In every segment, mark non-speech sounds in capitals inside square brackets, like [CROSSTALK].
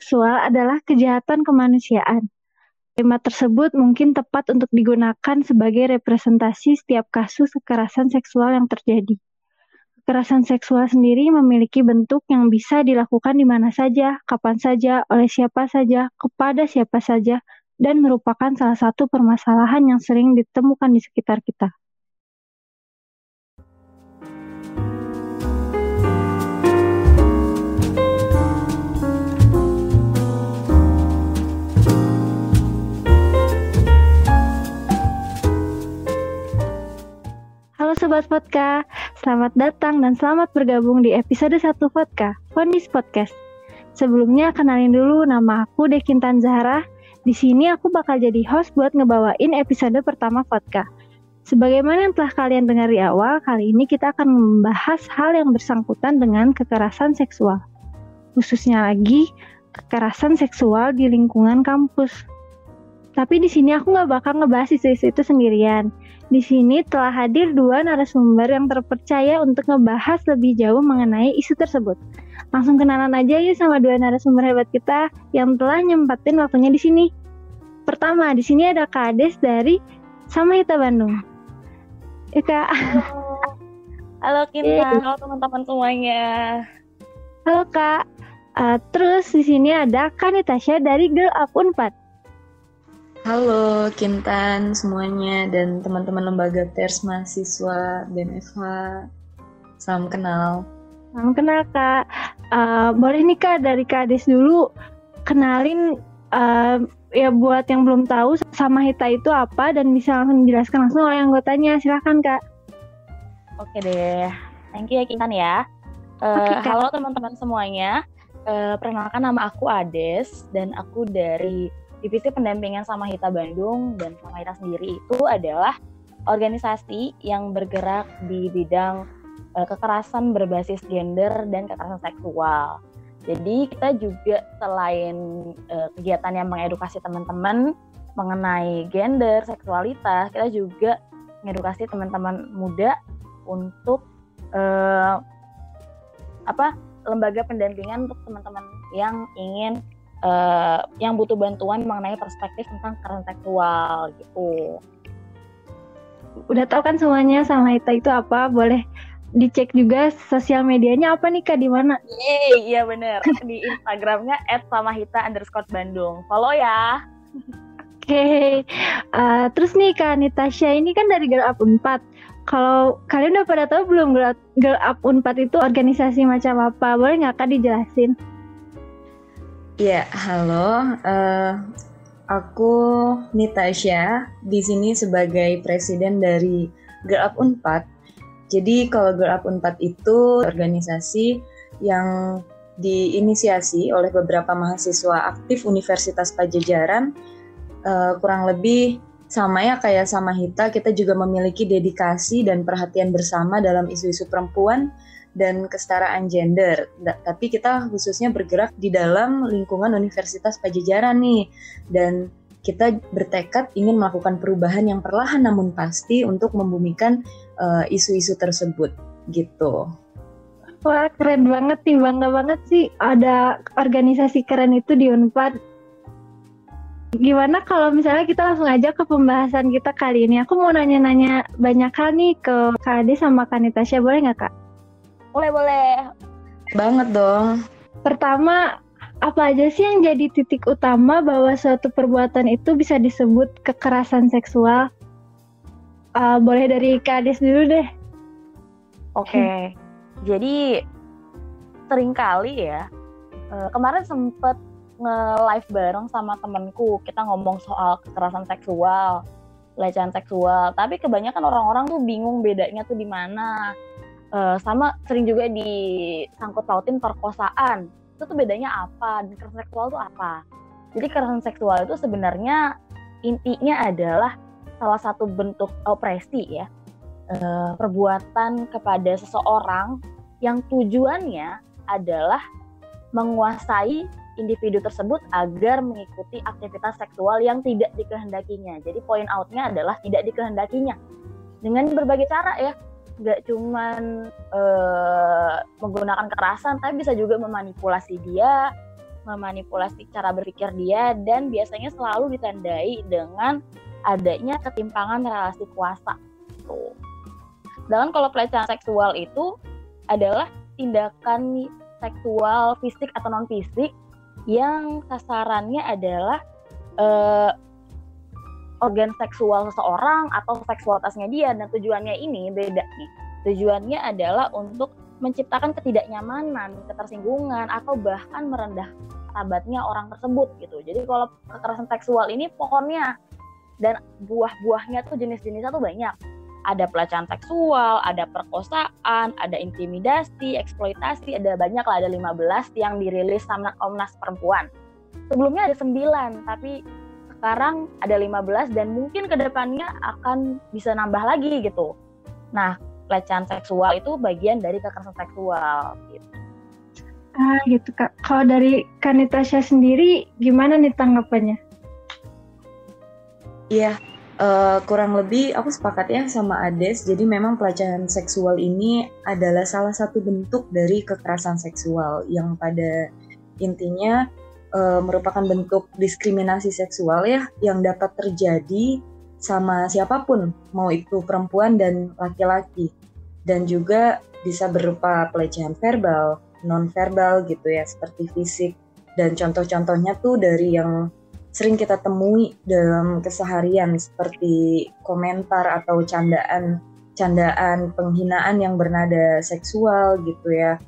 seksual adalah kejahatan kemanusiaan. Tema tersebut mungkin tepat untuk digunakan sebagai representasi setiap kasus kekerasan seksual yang terjadi. Kekerasan seksual sendiri memiliki bentuk yang bisa dilakukan di mana saja, kapan saja, oleh siapa saja, kepada siapa saja, dan merupakan salah satu permasalahan yang sering ditemukan di sekitar kita. Halo Sobat Vodka, selamat datang dan selamat bergabung di episode 1 Vodka, Fondis Podcast. Sebelumnya kenalin dulu nama aku Dekintan Zahra. Di sini aku bakal jadi host buat ngebawain episode pertama Vodka. Sebagaimana yang telah kalian dengar di awal, kali ini kita akan membahas hal yang bersangkutan dengan kekerasan seksual. Khususnya lagi, kekerasan seksual di lingkungan kampus. Tapi di sini aku nggak bakal ngebahas isu-isu itu sendirian. Di sini telah hadir dua narasumber yang terpercaya untuk ngebahas lebih jauh mengenai isu tersebut. Langsung kenalan aja yuk sama dua narasumber hebat kita yang telah nyempatin waktunya di sini. Pertama, di sini ada Kak Ades dari Samahita Bandung. Ya Kak. Halo, Halo Kinta, halo teman-teman semuanya. Halo Kak. Uh, terus di sini ada Kanitasha dari Girl Up Unpad. Halo Kintan semuanya dan teman-teman lembaga pers mahasiswa BMFH. Salam kenal. Salam kenal Kak. Uh, boleh nih Kak dari Kak Ades dulu kenalin uh, ya buat yang belum tahu sama Hita itu apa dan bisa langsung dijelaskan langsung oleh anggotanya. Silahkan Kak. Oke deh. Thank you ya Kintan ya. Uh, okay, halo teman-teman semuanya. Uh, perkenalkan nama aku Ades dan aku dari Divisi Pendampingan sama Hita Bandung dan sama Hita sendiri itu adalah organisasi yang bergerak di bidang uh, kekerasan berbasis gender dan kekerasan seksual. Jadi kita juga selain uh, kegiatan yang mengedukasi teman-teman mengenai gender, seksualitas, kita juga mengedukasi teman-teman muda untuk uh, apa lembaga pendampingan untuk teman-teman yang ingin uh, yang butuh bantuan mengenai perspektif tentang seksual gitu. Udah tau kan semuanya sama Ita itu apa? Boleh dicek juga sosial medianya apa nih kak di mana? iya bener [LAUGHS] di Instagramnya @samahita underscore Bandung. Follow ya. Oke, okay. uh, eh, terus nih kak Nitasha ini kan dari Girl Up 4. Kalau kalian udah pada tahu belum Girl Up 4 itu organisasi macam apa? Boleh nggak kak dijelasin? Ya, halo. Uh, aku Nitasha di sini sebagai presiden dari Girl Up Unpad. Jadi kalau Girl Up Unpad itu organisasi yang diinisiasi oleh beberapa mahasiswa aktif Universitas Pajajaran. Uh, kurang lebih sama ya kayak sama Hita, kita juga memiliki dedikasi dan perhatian bersama dalam isu-isu perempuan dan kesetaraan gender. tapi kita khususnya bergerak di dalam lingkungan Universitas Pajajaran nih dan kita bertekad ingin melakukan perubahan yang perlahan namun pasti untuk membumikan uh, isu-isu tersebut gitu. Wah keren banget nih, bangga banget sih ada organisasi keren itu di Unpad. Gimana kalau misalnya kita langsung aja ke pembahasan kita kali ini? Aku mau nanya-nanya banyak hal nih ke Kak Ade sama Kak Natasha, boleh nggak Kak? Boleh, boleh. Banget dong. Pertama, apa aja sih yang jadi titik utama bahwa suatu perbuatan itu bisa disebut kekerasan seksual? Uh, boleh dari Kades dulu deh. Oke, okay. [LAUGHS] jadi sering kali ya, uh, kemarin sempet nge-live bareng sama temenku, kita ngomong soal kekerasan seksual, pelecehan seksual, tapi kebanyakan orang-orang tuh bingung bedanya tuh di mana uh, sama sering juga disangkut pautin perkosaan. Itu tuh bedanya apa? Dan kekerasan seksual itu apa? Jadi kekerasan seksual itu sebenarnya intinya adalah salah satu bentuk opresi ya. Uh, perbuatan kepada seseorang yang tujuannya adalah menguasai individu tersebut agar mengikuti aktivitas seksual yang tidak dikehendakinya. Jadi poin outnya adalah tidak dikehendakinya. Dengan berbagai cara ya nggak cuman uh, menggunakan kekerasan tapi bisa juga memanipulasi dia memanipulasi cara berpikir dia dan biasanya selalu ditandai dengan adanya ketimpangan relasi kuasa. Tuh. Sedangkan kalau pelecehan seksual itu adalah tindakan seksual fisik atau non fisik yang sasarannya adalah uh, organ seksual seseorang atau seksualitasnya dia dan tujuannya ini beda nih. Tujuannya adalah untuk menciptakan ketidaknyamanan, ketersinggungan atau bahkan merendah sahabatnya orang tersebut gitu. Jadi kalau kekerasan seksual ini pokoknya dan buah-buahnya tuh jenis-jenisnya tuh banyak. Ada pelecehan seksual, ada perkosaan, ada intimidasi, eksploitasi, ada banyak lah, ada 15 yang dirilis sama Komnas Perempuan. Sebelumnya ada 9, tapi sekarang ada 15 dan mungkin ke depannya akan bisa nambah lagi gitu. Nah, pelecehan seksual itu bagian dari kekerasan seksual gitu. Ah gitu kak. Kalau dari Kanitasha sendiri gimana nih tanggapannya? Iya, uh, kurang lebih aku sepakat ya sama Ades. Jadi memang pelecehan seksual ini adalah salah satu bentuk dari kekerasan seksual yang pada intinya uh, merupakan bentuk diskriminasi seksual ya yang dapat terjadi sama siapa pun, mau itu perempuan dan laki-laki. Dan juga bisa berupa pelecehan verbal, non verbal gitu ya, seperti fisik. Dan contoh-contohnya tuh dari yang sering kita temui dalam keseharian seperti komentar atau candaan candaan penghinaan yang bernada seksual gitu ya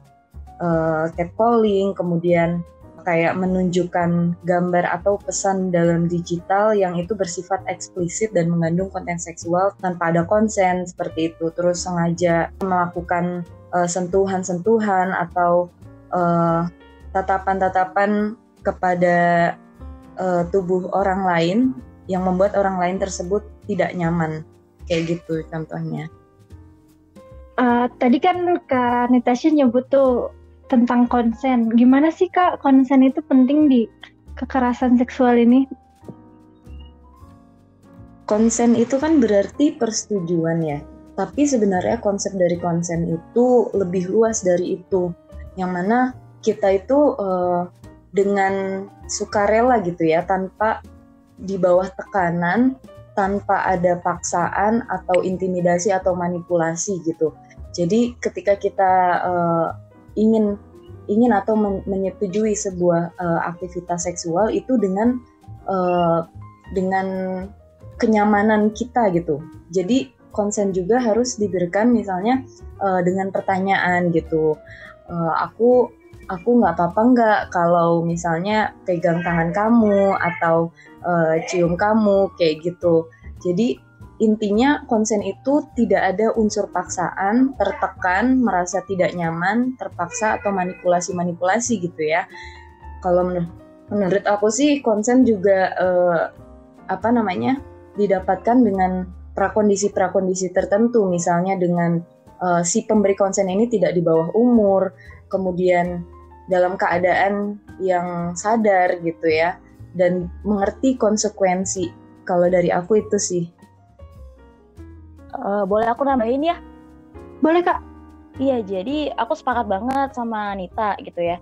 uh, catcalling kemudian kayak menunjukkan gambar atau pesan dalam digital yang itu bersifat eksplisit dan mengandung konten seksual tanpa ada konsen seperti itu terus sengaja melakukan uh, sentuhan-sentuhan atau uh, tatapan-tatapan kepada uh, tubuh orang lain yang membuat orang lain tersebut tidak nyaman kayak gitu contohnya. Uh, tadi kan Kak Natasha nyebut tuh tentang konsen. Gimana sih Kak konsen itu penting di kekerasan seksual ini? Konsen itu kan berarti persetujuan ya. Tapi sebenarnya konsep dari konsen itu lebih luas dari itu. Yang mana kita itu uh, dengan sukarela gitu ya, tanpa di bawah tekanan, tanpa ada paksaan atau intimidasi atau manipulasi gitu. Jadi ketika kita uh, ingin ingin atau men menyetujui sebuah uh, aktivitas seksual itu dengan uh, dengan kenyamanan kita gitu. Jadi konsen juga harus diberikan misalnya uh, dengan pertanyaan gitu. Uh, aku aku nggak apa-apa nggak kalau misalnya pegang tangan kamu atau uh, cium kamu kayak gitu. Jadi intinya konsen itu tidak ada unsur paksaan, tertekan, merasa tidak nyaman, terpaksa atau manipulasi-manipulasi gitu ya. Kalau menur menurut aku sih konsen juga eh, apa namanya didapatkan dengan prakondisi-prakondisi tertentu, misalnya dengan eh, si pemberi konsen ini tidak di bawah umur, kemudian dalam keadaan yang sadar gitu ya, dan mengerti konsekuensi. Kalau dari aku itu sih. Uh, boleh aku nambahin ya? Boleh kak. Iya, jadi aku sepakat banget sama Nita gitu ya.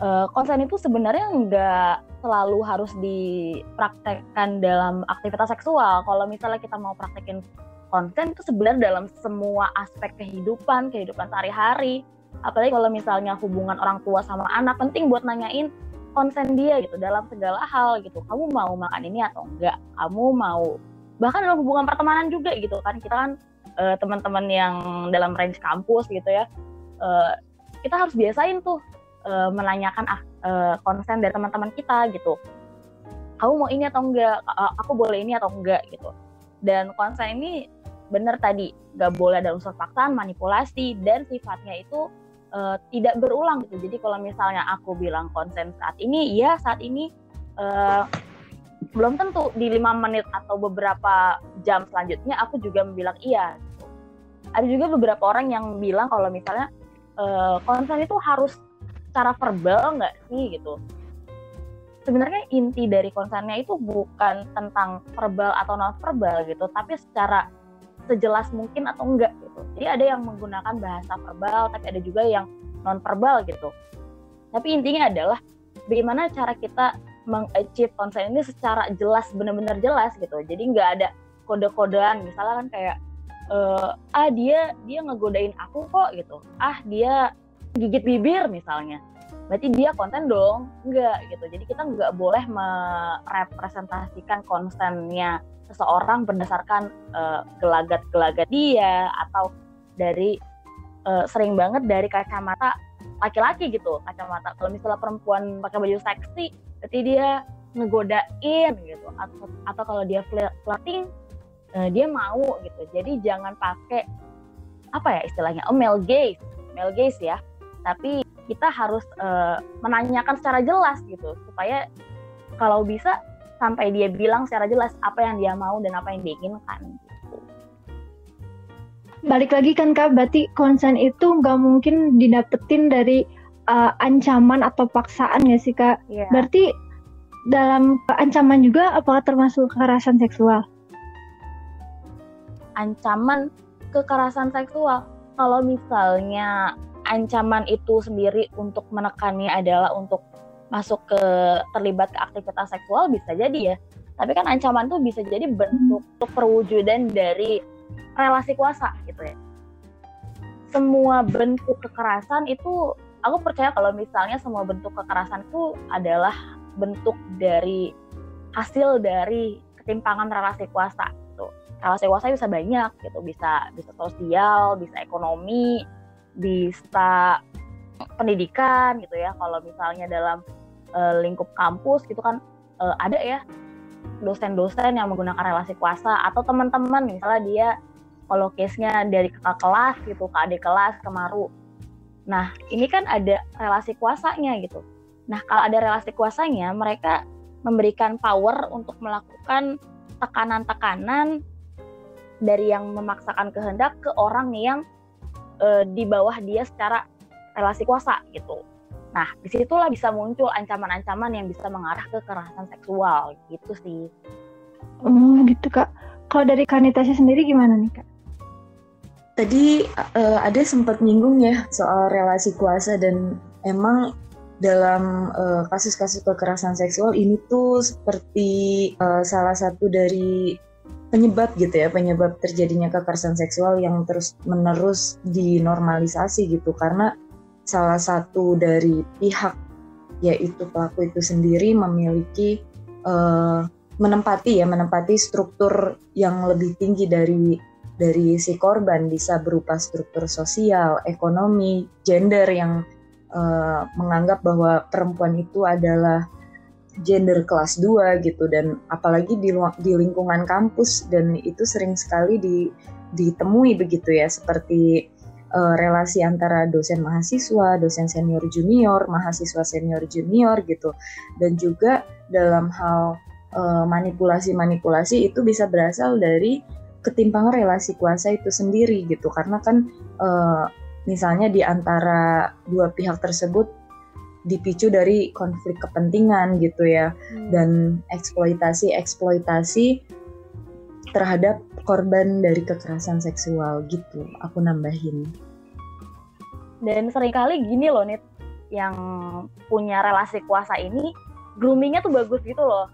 Uh, konsen itu sebenarnya nggak selalu harus dipraktekkan dalam aktivitas seksual. Kalau misalnya kita mau praktekin konsen itu sebenarnya dalam semua aspek kehidupan, kehidupan sehari-hari. Apalagi kalau misalnya hubungan orang tua sama anak penting buat nanyain konsen dia gitu dalam segala hal gitu. Kamu mau makan ini atau enggak? Kamu mau bahkan dalam hubungan pertemanan juga gitu kan. Kita kan uh, teman-teman yang dalam range kampus gitu ya uh, kita harus biasain tuh uh, menanyakan ah, uh, konsen dari teman-teman kita gitu. Kamu mau ini atau enggak? Aku boleh ini atau enggak? gitu. Dan konsen ini benar tadi gak boleh ada unsur paksaan manipulasi dan sifatnya itu uh, tidak berulang gitu. Jadi kalau misalnya aku bilang konsen saat ini ya saat ini uh, belum tentu di lima menit atau beberapa jam selanjutnya aku juga bilang iya. Ada juga beberapa orang yang bilang kalau misalnya e, konsen itu harus secara verbal nggak sih gitu. Sebenarnya inti dari konsennya itu bukan tentang verbal atau non verbal gitu, tapi secara sejelas mungkin atau enggak gitu. Jadi ada yang menggunakan bahasa verbal, tapi ada juga yang non verbal gitu. Tapi intinya adalah bagaimana cara kita mengachieve konsen ini secara jelas benar-benar jelas gitu. Jadi nggak ada kode-kodean. Misalnya kan kayak uh, ah dia dia ngegodain aku kok gitu. Ah dia gigit bibir misalnya. Berarti dia konten dong? Enggak gitu. Jadi kita nggak boleh merepresentasikan kontennya seseorang berdasarkan uh, gelagat-gelagat dia atau dari uh, sering banget dari kacamata laki-laki gitu kacamata. Kalau misalnya perempuan pakai baju seksi berarti dia ngegodain gitu. Atau atau kalau dia flirting uh, dia mau gitu. Jadi jangan pakai apa ya istilahnya? Oh, male gaze. Male gaze ya. Tapi kita harus uh, menanyakan secara jelas gitu. Supaya kalau bisa sampai dia bilang secara jelas apa yang dia mau dan apa yang dia inginkan. gitu. Balik lagi kan kak, berarti konsen itu nggak mungkin didapetin dari uh, ancaman atau paksaan ya sih kak? Yeah. Berarti dalam ancaman juga apakah termasuk kekerasan seksual? Ancaman kekerasan seksual, kalau misalnya ancaman itu sendiri untuk menekannya adalah untuk masuk ke terlibat ke aktivitas seksual bisa jadi ya. Tapi kan ancaman tuh bisa jadi bentuk hmm. perwujudan dari relasi kuasa gitu ya. Semua bentuk kekerasan itu aku percaya kalau misalnya semua bentuk kekerasan itu adalah bentuk dari hasil dari ketimpangan relasi kuasa gitu. Relasi kuasa bisa banyak gitu, bisa bisa sosial, bisa ekonomi, bisa pendidikan gitu ya kalau misalnya dalam uh, lingkup kampus gitu kan uh, ada ya dosen-dosen yang menggunakan relasi kuasa atau teman-teman misalnya dia kalau case-nya dari kakak kelas gitu ke adik kelas ke maru nah ini kan ada relasi kuasanya gitu nah kalau ada relasi kuasanya mereka memberikan power untuk melakukan tekanan-tekanan dari yang memaksakan kehendak ke orang yang uh, di bawah dia secara relasi kuasa gitu. Nah, di situlah bisa muncul ancaman-ancaman yang bisa mengarah ke kekerasan seksual gitu sih. Oh gitu kak. Kalau dari Kanitasnya sendiri gimana nih kak? Tadi uh, ada sempat nyinggung ya soal relasi kuasa dan emang dalam kasus kasus-kasus kekerasan seksual ini tuh seperti uh, salah satu dari penyebab gitu ya penyebab terjadinya kekerasan seksual yang terus menerus dinormalisasi gitu karena salah satu dari pihak yaitu pelaku itu sendiri memiliki uh, menempati ya menempati struktur yang lebih tinggi dari dari si korban. Bisa berupa struktur sosial, ekonomi, gender yang uh, menganggap bahwa perempuan itu adalah gender kelas 2 gitu. Dan apalagi di di lingkungan kampus. Dan itu sering sekali di ditemui begitu ya seperti uh, relasi antara dosen mahasiswa, dosen senior junior, mahasiswa senior junior gitu. Dan juga dalam hal uh, manipulasi-manipulasi itu bisa berasal dari ketimpangan relasi kuasa itu sendiri gitu. Karena kan uh, misalnya di antara dua pihak tersebut dipicu dari konflik kepentingan gitu ya hmm. dan eksploitasi eksploitasi terhadap korban dari kekerasan seksual gitu aku nambahin. Dan sering kali gini loh nih yang punya relasi kuasa ini groomingnya tuh bagus gitu loh.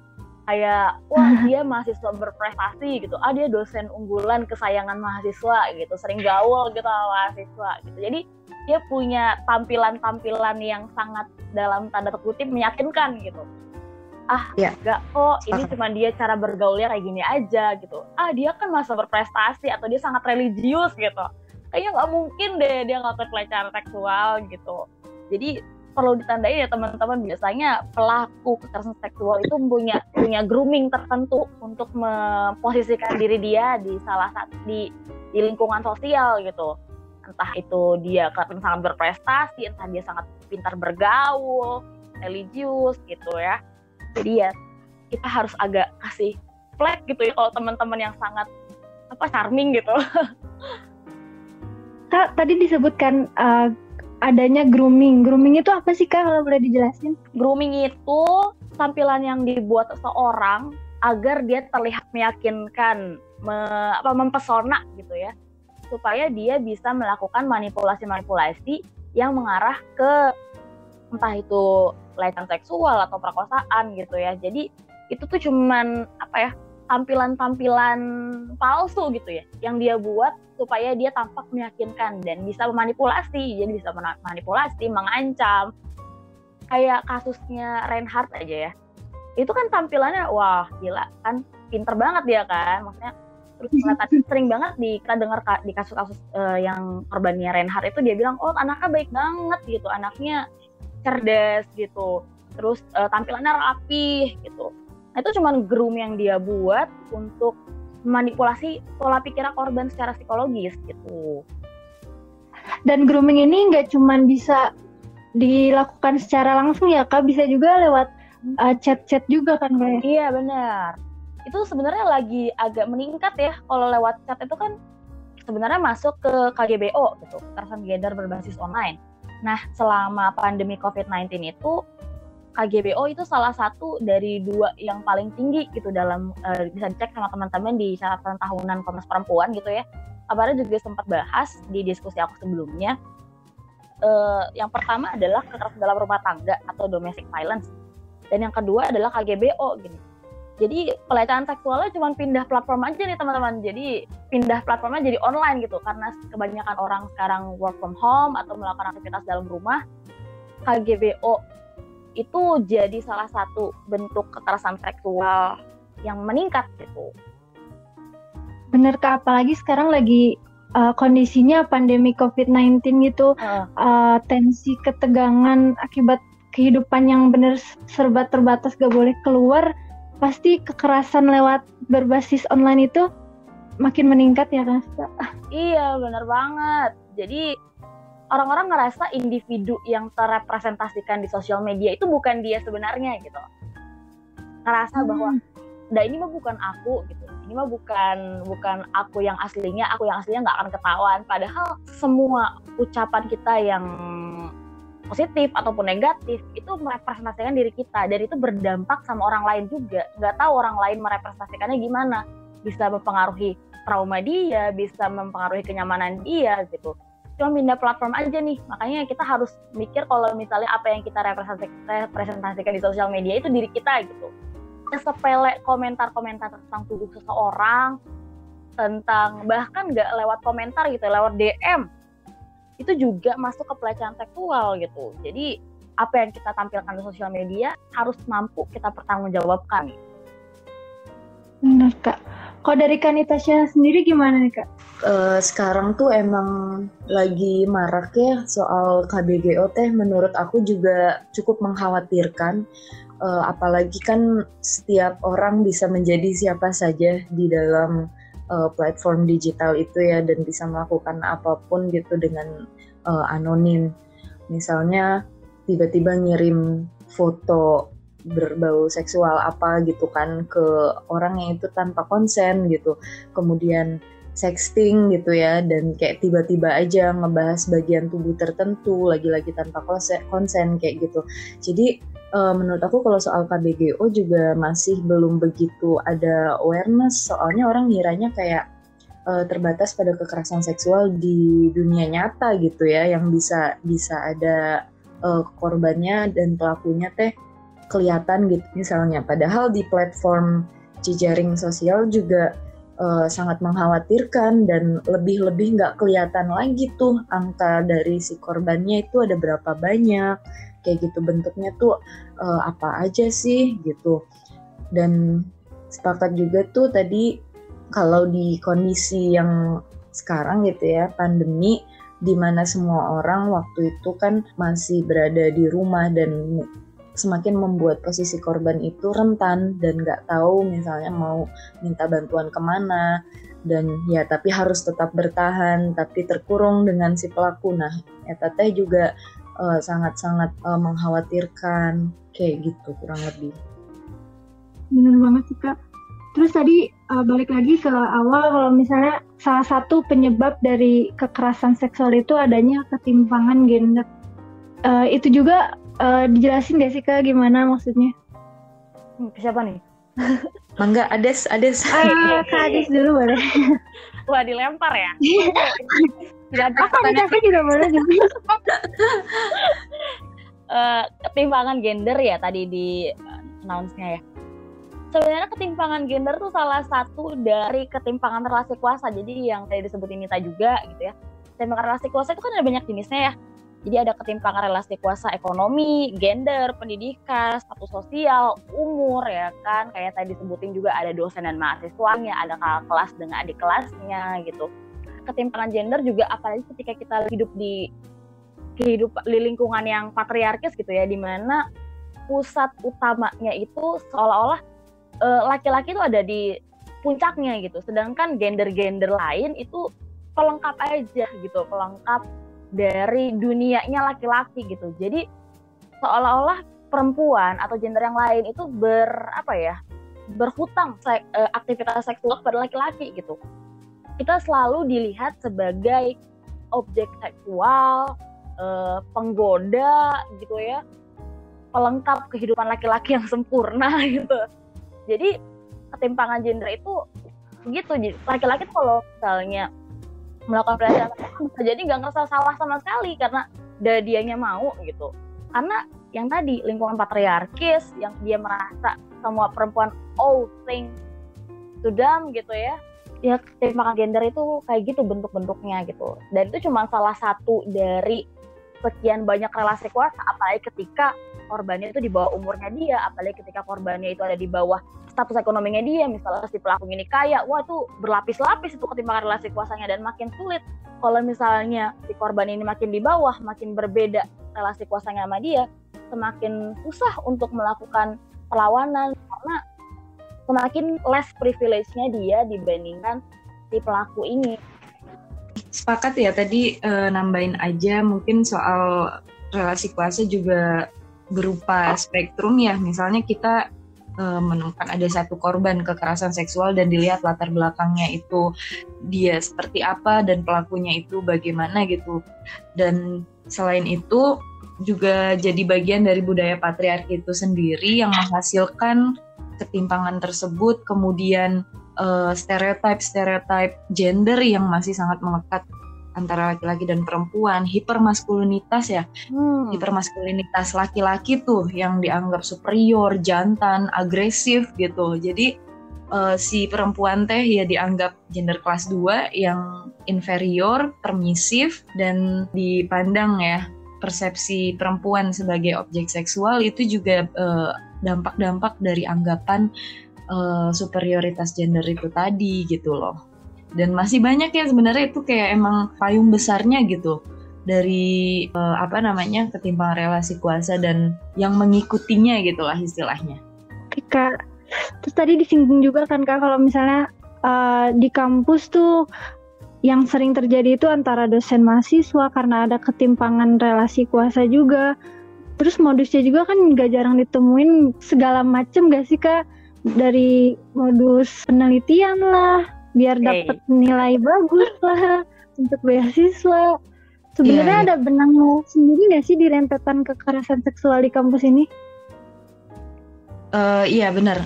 Kayak wah [LAUGHS] dia mahasiswa berprestasi gitu. Ah dia dosen unggulan kesayangan mahasiswa gitu. Sering gaul gitu sama mahasiswa gitu. Jadi dia punya tampilan-tampilan yang sangat dalam tanda kutip meyakinkan gitu ah ya. gak kok ini cuma dia cara bergaulnya kayak gini aja gitu. Ah dia kan masa berprestasi atau dia sangat religius gitu. Kayaknya nggak mungkin deh dia ngelakuin pelecehan seksual gitu. Jadi perlu ditandai ya teman-teman. Biasanya pelaku kekerasan seksual itu punya punya grooming tertentu untuk memposisikan diri dia di salah satu di di lingkungan sosial gitu. Entah itu dia kelihatan sangat berprestasi, entah dia sangat pintar bergaul, religius gitu ya. Jadi ya kita harus agak kasih flag gitu ya kalau teman-teman yang sangat apa charming gitu. [LAUGHS] Kak, tadi disebutkan uh, adanya grooming. Grooming itu apa sih Kak kalau boleh dijelasin? Grooming itu tampilan yang dibuat seseorang agar dia terlihat meyakinkan, me, apa mempesona gitu ya supaya dia bisa melakukan manipulasi-manipulasi yang mengarah ke entah itu pelecehan seksual atau perkosaan gitu ya. Jadi itu tuh cuman apa ya tampilan-tampilan palsu gitu ya yang dia buat supaya dia tampak meyakinkan dan bisa memanipulasi. Jadi bisa memanipulasi mengancam. Kayak kasusnya Reinhardt aja ya. Itu kan tampilannya wah gila kan pinter banget dia kan maksudnya terus [LAUGHS] tadi sering banget di kita dengar di kasus-kasus uh, yang korbannya Reinhardt itu dia bilang oh anaknya baik banget gitu anaknya cerdas gitu terus uh, tampilannya rapi gitu Nah, itu cuma groom yang dia buat untuk manipulasi pola pikir korban secara psikologis gitu. Dan grooming ini nggak cuma bisa dilakukan secara langsung ya kak, bisa juga lewat uh, chat-chat juga kan kayak. Iya benar. Itu sebenarnya lagi agak meningkat ya kalau lewat chat itu kan sebenarnya masuk ke KGBO gitu, kekerasan gender berbasis online. Nah, selama pandemi COVID-19 itu KGBO itu salah satu dari dua yang paling tinggi gitu dalam uh, bisa dicek sama teman-teman di catatan tahunan Komnas Perempuan gitu ya. Kabarnya juga sempat bahas di diskusi aku sebelumnya. Uh, yang pertama adalah kekerasan dalam rumah tangga atau domestic violence. Dan yang kedua adalah KGBO gini. Jadi pelecehan seksualnya cuma pindah platform aja nih teman-teman. Jadi pindah platformnya jadi online gitu karena kebanyakan orang sekarang work from home atau melakukan aktivitas dalam rumah. KGBO itu jadi salah satu bentuk kekerasan seksual yang meningkat gitu. Bener kak, apalagi sekarang lagi uh, kondisinya pandemi COVID-19 gitu, uh. Uh, tensi ketegangan akibat kehidupan yang bener serba terbatas gak boleh keluar, pasti kekerasan lewat berbasis online itu makin meningkat ya kan? Iya bener banget. Jadi orang-orang ngerasa individu yang terrepresentasikan di sosial media itu bukan dia sebenarnya gitu ngerasa hmm. bahwa nah ini mah bukan aku gitu ini mah bukan bukan aku yang aslinya aku yang aslinya nggak akan ketahuan padahal semua ucapan kita yang positif ataupun negatif itu merepresentasikan diri kita. Dan itu berdampak sama orang lain juga. Nggak tahu orang lain merepresentasikannya gimana. Bisa mempengaruhi trauma dia bisa mempengaruhi kenyamanan dia gitu. Cuma pindah platform aja nih. Makanya kita harus mikir kalau misalnya apa yang kita representasikan di sosial media itu diri kita gitu. Sepele komentar-komentar tentang tubuh seseorang tentang bahkan nggak lewat komentar gitu lewat DM itu juga masuk ke pelecehan seksual gitu. Jadi apa yang kita tampilkan di sosial media harus mampu kita pertanggungjawabkan. Benar kak. Kalau dari Kanitasya sendiri gimana nih kak? Uh, sekarang tuh emang lagi marak ya soal KBGO teh. Menurut aku juga cukup mengkhawatirkan. Uh, apalagi kan setiap orang bisa menjadi siapa saja di dalam uh, platform digital itu ya dan bisa melakukan apa pun gitu dengan uh, anonim. Misalnya tiba-tiba ngirim foto berbau seksual apa gitu kan ke orang yang itu tanpa konsen gitu. Kemudian sexting gitu ya dan kayak tiba-tiba aja ngebahas bagian tubuh tertentu lagi-lagi tanpa konsen kayak gitu. Jadi uh, menurut aku kalau soal KBGO juga masih belum begitu ada awareness. Soalnya orang ngiranya kayak uh, terbatas pada kekerasan seksual di dunia nyata gitu ya yang bisa bisa ada uh, korbannya dan pelakunya teh kelihatan gitu. Misalnya padahal di platform jejaring sosial juga uh, sangat mengkhawatirkan dan lebih-lebih nggak kelihatan lagi tuh angka dari si korbannya itu ada berapa banyak kayak gitu bentuknya tuh uh, apa aja sih gitu. Dan sepakat juga tuh tadi kalau di kondisi yang sekarang gitu ya pandemi di mana semua orang waktu itu kan masih berada di rumah dan semakin membuat posisi korban itu rentan dan nggak tahu misalnya mau minta bantuan ke mana. Dan ya tapi harus tetap bertahan tapi terkurung dengan si pelaku. Nah ya teteh juga uh, sangat-sangat uh, mengkhawatirkan kayak gitu kurang lebih benar banget sih kak terus tadi uh, balik lagi ke awal kalau misalnya salah satu penyebab dari kekerasan seksual itu adanya ketimpangan gender uh, itu juga uh, dijelasin gak sih kak gimana maksudnya? Siapa nih? Mangga, Ades, Ades. Ah, kak Ades dulu boleh. Wah, dilempar ya? [LAUGHS] Tidak ada Aku juga boleh gitu. uh, [LAUGHS] ketimpangan gender ya tadi di uh, announce-nya ya. Sebenarnya ketimpangan gender tuh salah satu dari ketimpangan relasi kuasa. Jadi yang tadi disebutin Nita juga gitu ya. Ketimpangan relasi kuasa itu kan ada banyak jenisnya ya. Jadi ada ketimpangan relasi kuasa ekonomi, gender, pendidikan, status sosial, umur ya kan. Kayak tadi disebutin juga ada dosen dan mahasiswanya, ada kakak kelas dengan adik kelasnya gitu. Ketimpangan gender juga apalagi ketika kita hidup di hidup di lingkungan yang patriarkis gitu ya, di mana pusat utamanya itu seolah-olah uh, laki-laki itu ada di puncaknya gitu. Sedangkan gender-gender lain itu pelengkap aja gitu, pelengkap dari dunianya laki-laki gitu. Jadi seolah-olah perempuan atau gender yang lain itu ber apa ya berhutang sek, uh, aktivitas seksual pada laki-laki gitu. Kita selalu dilihat sebagai objek seksual, uh, penggoda gitu ya, pelengkap kehidupan laki-laki yang sempurna [LAUGHS] gitu. Jadi ketimpangan gender itu begitu. Laki-laki kalau misalnya melakukan pelecehan jadi nggak ngerasa salah sama sekali karena dianya mau gitu karena yang tadi lingkungan patriarkis yang dia merasa semua perempuan all thing to them gitu ya ya tembakan gender itu kayak gitu bentuk-bentuknya gitu. Dan itu cuma salah satu dari sekian banyak relasi kuasa apalagi ketika korbannya itu di bawah umurnya dia apalagi ketika korbannya itu ada di bawah status ekonominya dia misalnya si pelaku ini kaya wah itu berlapis-lapis itu ketimpangan relasi kuasanya dan makin sulit. Kalau misalnya si korban ini makin di bawah makin berbeda relasi kuasanya sama dia semakin susah untuk melakukan perlawanan karena semakin less privilege-nya dia dibandingkan si pelaku ini sepakat ya tadi e, nambahin aja mungkin soal relasi kuasa juga berupa spektrum ya misalnya kita uh, menemukan ada satu korban kekerasan seksual dan dilihat latar belakangnya itu dia seperti apa dan pelakunya itu bagaimana gitu. Dan selain itu juga jadi bagian dari budaya patriarki itu sendiri yang menghasilkan ketimpangan tersebut kemudian uh, stereotip-stereotip gender yang masih sangat melekat antara laki-laki dan perempuan, hipermaskulinitas ya. Hmm. Hipermaskulinitas laki-laki tuh yang dianggap superior, jantan, agresif gitu. Jadi uh, si perempuan teh ya dianggap gender kelas 2 yang inferior, permisif dan dipandang ya persepsi perempuan sebagai objek seksual itu juga eh, dampak-dampak dari anggapan uh, superioritas gender itu tadi gitu loh dan masih banyak ya sebenarnya itu kayak emang payung besarnya gitu dari uh, apa namanya ketimpangan relasi kuasa dan yang mengikutinya gitulah istilahnya. Oke terus tadi disinggung juga kan kak kalau misalnya uh, di kampus tuh yang sering terjadi itu antara dosen mahasiswa karena ada ketimpangan relasi kuasa juga. Terus modusnya juga kan gak jarang ditemuin segala macem gak sih kak? Dari modus penelitian lah, biar dapat nilai bagus lah [LAUGHS] untuk beasiswa. Sebenarnya yeah, ada benang sendiri nggak sih di rentetan kekerasan seksual di kampus ini? Uh, iya benar.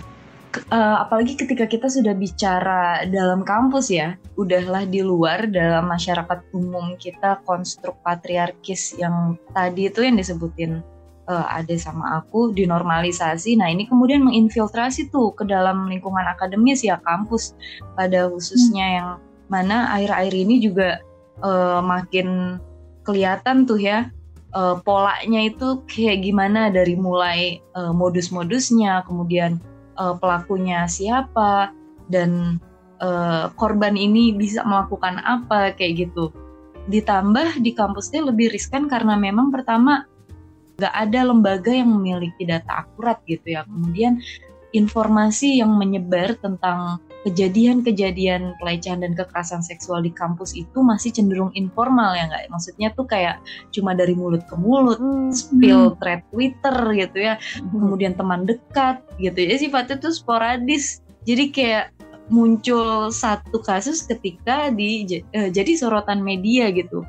Uh, apalagi ketika kita sudah bicara dalam kampus ya, udahlah di luar dalam masyarakat umum kita konstruk patriarkis yang tadi itu yang disebutin uh, ada sama aku dinormalisasi. Nah ini kemudian menginfiltrasi tuh ke dalam lingkungan akademis ya kampus pada khususnya hmm. yang mana air-air ini juga uh, makin kelihatan tuh ya uh, polanya itu kayak gimana dari mulai uh, modus-modusnya, kemudian uh, pelakunya siapa dan uh, korban ini bisa melakukan apa kayak gitu. Ditambah di kampusnya lebih riskan karena memang pertama nggak ada lembaga yang memiliki data akurat gitu ya. Kemudian informasi yang menyebar tentang kejadian-kejadian pelecehan dan kekerasan seksual di kampus itu masih cenderung informal ya nggak? Maksudnya tuh kayak cuma dari mulut ke mulut, hmm. spill thread Twitter gitu ya, hmm. kemudian teman dekat gitu ya sifatnya tuh sporadis. Jadi kayak muncul satu kasus ketika di uh, jadi sorotan media gitu.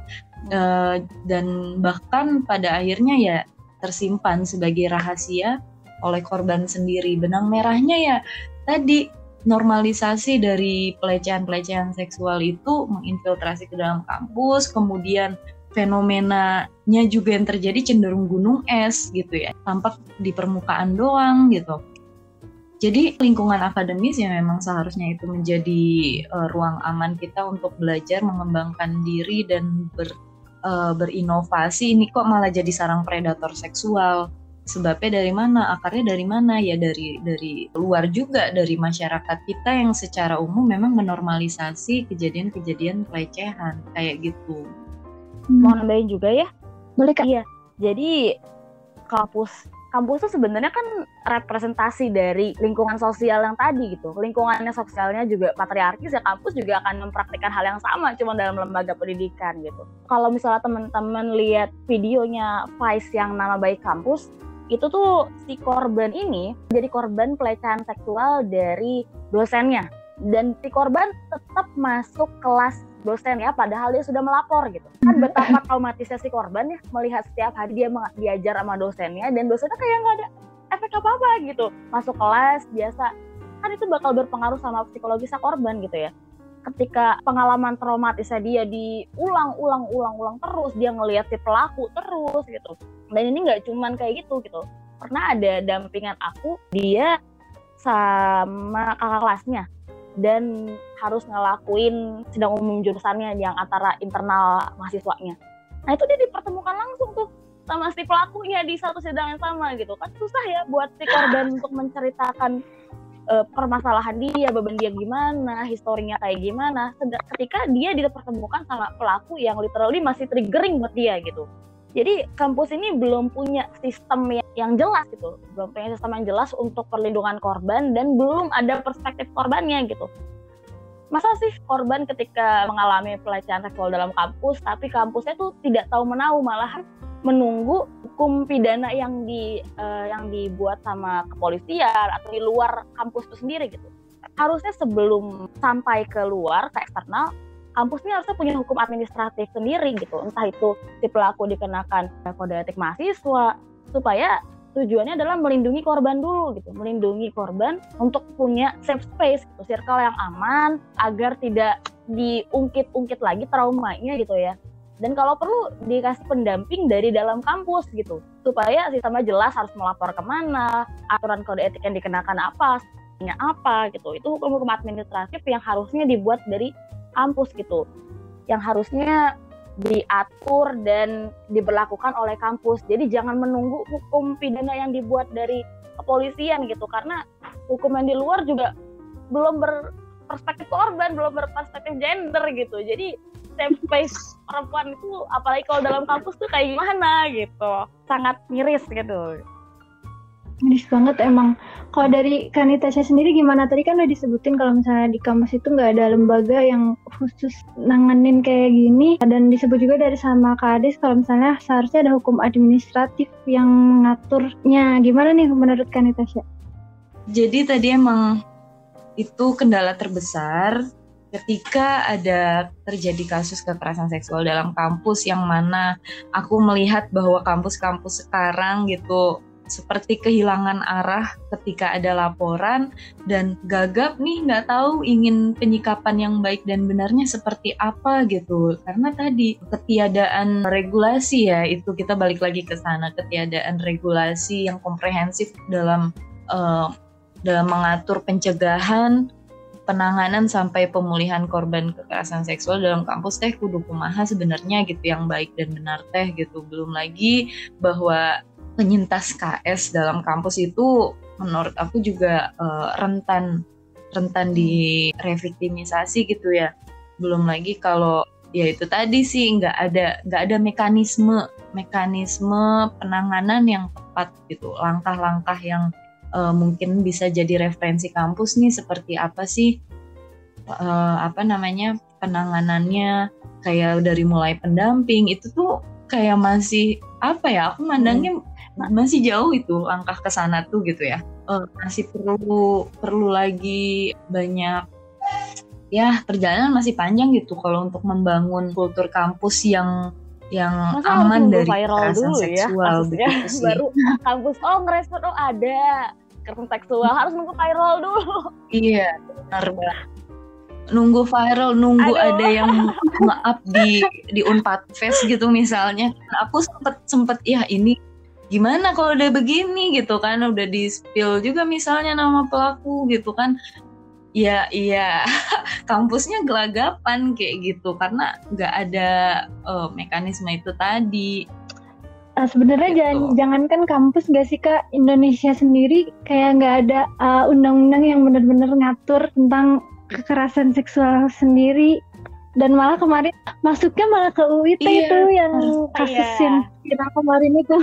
Uh, dan bahkan pada akhirnya ya tersimpan sebagai rahasia oleh korban sendiri. Benang merahnya ya tadi normalisasi dari pelecehan-pelecehan seksual itu menginfiltrasi ke dalam kampus, kemudian fenomenanya juga yang terjadi cenderung gunung es gitu ya tampak di permukaan doang gitu jadi lingkungan akademis yang memang seharusnya itu menjadi uh, ruang aman kita untuk belajar mengembangkan diri dan ber, uh, berinovasi ini kok malah jadi sarang predator seksual. Sebabnya dari mana? Akarnya dari mana? Ya dari dari luar juga dari masyarakat kita yang secara umum memang menormalisasi kejadian-kejadian pelecehan kayak gitu. Hmm. mau nambahin juga ya? Boleh kak. Iya jadi kampus kampus tuh sebenarnya kan representasi dari lingkungan sosial yang tadi gitu. Lingkungannya sosialnya juga patriarkis ya kampus juga akan mempraktikkan hal yang sama cuma dalam lembaga pendidikan gitu. Kalau misalnya teman-teman lihat videonya Vice yang nama baik kampus, itu tuh si korban ini jadi korban pelecehan seksual dari dosennya dan si korban tetap masuk kelas dosen ya padahal dia sudah melapor gitu. Kan hmm. betapa traumatisnya si korban ya melihat setiap hari dia diajar sama dosennya dan dosennya kayak nggak ada efek apa apa gitu. Masuk kelas biasa. Kan itu bakal berpengaruh sama psikologi si korban gitu ya. Ketika pengalaman traumatisnya dia diulang-ulang-ulang-ulang terus dia ngelihat si pelaku terus gitu. Dan ini nggak cuman kayak gitu gitu. Pernah ada dampingan aku dia sama kakak kelasnya dan harus ngelakuin sidang umum jurusannya yang antara internal mahasiswanya. Nah itu dia dipertemukan langsung tuh sama si pelakunya di satu sidang yang sama gitu kan susah ya buat si korban [LAUGHS] untuk menceritakan uh, permasalahan dia, beban dia gimana, historinya kayak gimana. Ketika dia dipertemukan sama pelaku yang literally masih triggering buat dia gitu. Jadi kampus ini belum punya sistem yang jelas gitu, belum punya sistem yang jelas untuk perlindungan korban dan belum ada perspektif korbannya gitu. Masa sih korban ketika mengalami pelecehan seksual dalam kampus, tapi kampusnya tuh tidak tahu menahu malahan menunggu hukum pidana yang di uh, yang dibuat sama kepolisian atau di luar kampus itu sendiri gitu. Harusnya sebelum sampai ke luar ke eksternal kampus ini harusnya punya hukum administratif sendiri gitu. Entah itu si pelaku dikenakan kode etik mahasiswa supaya tujuannya adalah melindungi korban dulu gitu. Melindungi korban untuk punya safe space gitu circle yang aman agar tidak diungkit-ungkit lagi traumanya gitu ya. Dan kalau perlu dikasih pendamping dari dalam kampus gitu. Supaya sistemnya jelas harus melapor ke mana aturan kode etik yang dikenakan apa apa gitu. Itu hukum-hukum administratif yang harusnya dibuat dari kampus gitu yang harusnya diatur dan diberlakukan oleh kampus. Jadi jangan menunggu hukum pidana yang dibuat dari kepolisian gitu karena hukum yang di luar juga belum berperspektif korban, belum berperspektif gender gitu. Jadi safe space perempuan itu apalagi kalau dalam kampus tuh kayak gimana gitu. Sangat miris gitu. Miris banget emang. Kalau dari Kanitasnya sendiri gimana? Tadi kan udah disebutin kalau misalnya di kampus itu nggak ada lembaga yang khusus nanganin kayak gini. Dan disebut juga dari sama Kak Adis kalau misalnya seharusnya ada hukum administratif yang mengaturnya. Gimana nih menurut Kanitasnya? Jadi tadi emang itu kendala terbesar ketika ada terjadi kasus kekerasan seksual dalam kampus yang mana aku melihat bahwa kampus-kampus sekarang gitu seperti kehilangan arah ketika ada laporan dan gagap nih nggak tahu ingin penyikapan yang baik dan benarnya seperti apa gitu. Karena tadi ketiadaan regulasi ya itu kita balik lagi ke sana ketiadaan regulasi yang komprehensif dalam uh, dalam mengatur pencegahan penanganan sampai pemulihan korban kekerasan seksual dalam kampus teh kudu kumaha sebenarnya gitu yang baik dan benar teh gitu. Belum lagi bahwa penyintas KS dalam kampus itu menurut aku juga uh, rentan rentan di reviktimisasi gitu ya. Belum lagi kalau ya itu tadi sih nggak ada nggak ada mekanisme mekanisme penanganan yang tepat gitu. Langkah-langkah yang uh, mungkin bisa jadi referensi kampus nih seperti apa sih uh, apa namanya penanganannya kayak dari mulai pendamping itu tuh kayak masih apa ya aku mandangnya hmm masih jauh itu langkah ke sana tuh gitu ya? Uh, masih perlu perlu lagi banyak ya perjalanan masih panjang gitu kalau untuk membangun kultur kampus yang yang Masa aman dari viral kekerasan dulu ya, seksual ya, gitu [LAUGHS] baru kampus oh ngerespon oh ada kekerasan seksual harus nunggu viral dulu. Iya benar banget. Nunggu viral nunggu Aduh. ada yang [LAUGHS] maaf di di unpad face gitu misalnya. Aku sempet sempet ya ini gimana kalau udah begini gitu kan udah di spill juga misalnya nama pelaku gitu kan. Ya iya [LAUGHS] kampusnya gelagapan kayak gitu karena nggak ada uh, mekanisme itu tadi. Uh, sebenarnya gitu. jangan jangankan kampus gak sih kak? Indonesia sendiri kayak nggak ada uh, undang-undang yang benar-benar ngatur tentang kekerasan seksual sendiri dan malah kemarin masuknya malah ke UIT iya. itu yang kasus iya. kita kemarin itu.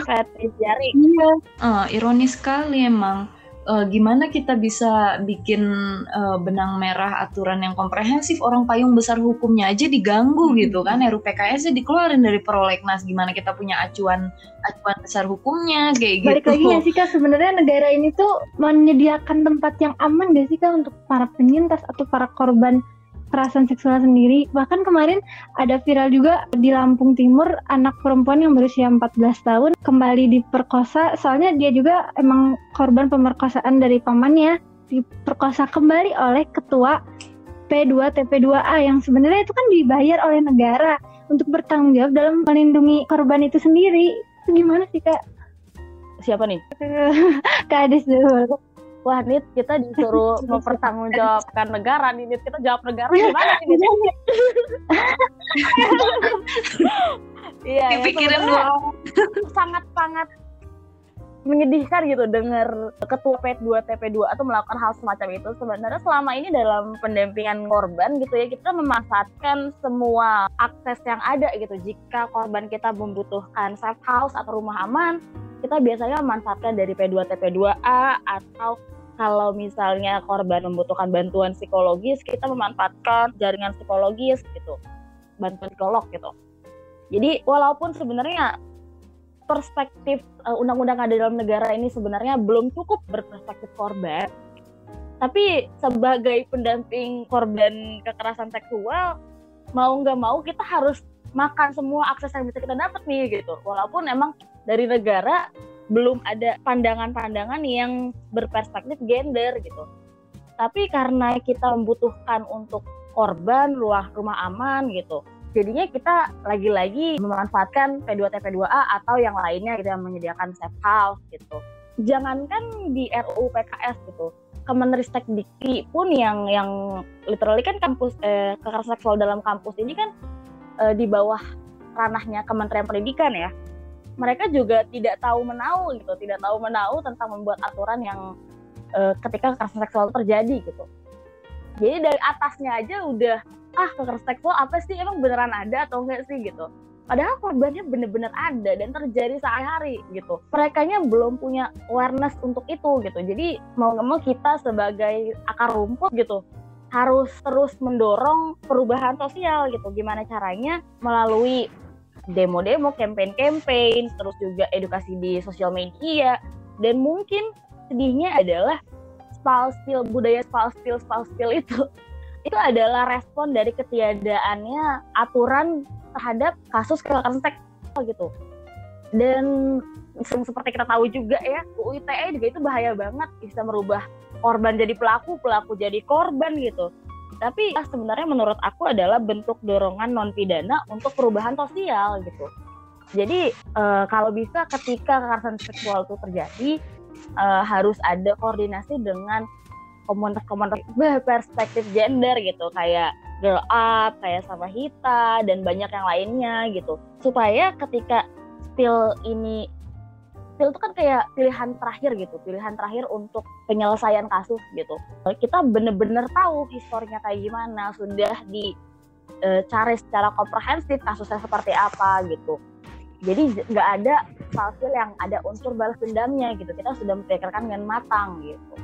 Jari iya. Uh, ironis sekali emang. Uh, gimana kita bisa bikin uh, benang merah aturan yang komprehensif? Orang payung besar hukumnya aja diganggu hmm. gitu kan. RUU PKS dikeluarin dari prolegnas. Gimana kita punya acuan acuan besar hukumnya? Kayak Balik gitu. lagi ya sih kak? Sebenarnya negara ini tuh menyediakan tempat yang aman gak sih kak untuk para penyintas atau para korban kekerasan seksual sendiri. Bahkan kemarin ada viral juga di Lampung Timur anak perempuan yang berusia 14 tahun kembali diperkosa soalnya dia juga emang korban pemerkosaan dari pamannya diperkosa kembali oleh ketua P2 TP2A yang sebenarnya itu kan dibayar oleh negara untuk bertanggung jawab dalam melindungi korban itu sendiri. Itu gimana sih kak? Siapa nih? [LAUGHS] Kak Adis dulu wah Nit kita disuruh [LAUGHS] mempertanggungjawabkan negara nih Nit kita jawab negara gimana nih Nit? [LAUGHS] Iya, ya, dipikirin dulu. Sangat-sangat menyedihkan gitu dengar ketua P2 TP2 atau melakukan hal semacam itu. Sebenarnya selama ini dalam pendampingan korban gitu ya kita memanfaatkan semua akses yang ada gitu. Jika korban kita membutuhkan safe house atau rumah aman kita biasanya memanfaatkan dari P2 TP2A atau kalau misalnya korban membutuhkan bantuan psikologis, kita memanfaatkan jaringan psikologis gitu, bantuan psikolog gitu. Jadi walaupun sebenarnya perspektif uh, undang-undang ada dalam negara ini sebenarnya belum cukup berperspektif korban, tapi sebagai pendamping korban kekerasan seksual, mau nggak mau kita harus makan semua akses yang bisa kita dapat nih gitu. Walaupun emang dari negara belum ada pandangan-pandangan yang berperspektif gender gitu. Tapi karena kita membutuhkan untuk korban rumah rumah aman gitu. Jadinya kita lagi-lagi memanfaatkan P2 TP2A atau yang lainnya gitu yang menyediakan safe house gitu. Jangankan di RUU PKS gitu. Kemenristek Dikti pun yang yang literally kan kampus eh, kekerasan seksual dalam kampus ini kan eh, di bawah ranahnya Kementerian Pendidikan ya mereka juga tidak tahu menau gitu, tidak tahu menau tentang membuat aturan yang uh, ketika kekerasan seksual terjadi gitu. Jadi dari atasnya aja udah ah kekerasan seksual apa sih emang beneran ada atau enggak sih gitu. Padahal korbannya bener-bener ada dan terjadi sehari-hari gitu. Mereka belum punya awareness untuk itu gitu. Jadi mau nggak mau kita sebagai akar rumput gitu harus terus mendorong perubahan sosial gitu. Gimana caranya melalui demo-demo, campaign-campaign, terus juga edukasi di sosial media, dan mungkin sedihnya adalah spal spill budaya spal spill spal spill itu itu adalah respon dari ketiadaannya aturan terhadap kasus kekerasan seksual gitu. Dan seperti kita tahu juga ya, UU ITE juga itu bahaya banget. Bisa merubah korban jadi pelaku, pelaku jadi korban gitu. Tapi sebenarnya menurut aku adalah bentuk dorongan non pidana untuk perubahan sosial gitu. Jadi uh, kalau bisa ketika kekerasan seksual itu terjadi uh, harus ada koordinasi dengan komunitas-komunitas berperspektif gender gitu kayak girl up kayak sama Hita dan banyak yang lainnya gitu supaya ketika spill ini spill itu kan kayak pilihan terakhir gitu, pilihan terakhir untuk penyelesaian kasus gitu. Kita bener-bener tahu historinya kayak gimana, sudah dicari e, secara komprehensif kasusnya seperti apa gitu. Jadi nggak ada spill yang ada unsur balas dendamnya gitu. Kita sudah memikirkan dengan matang gitu.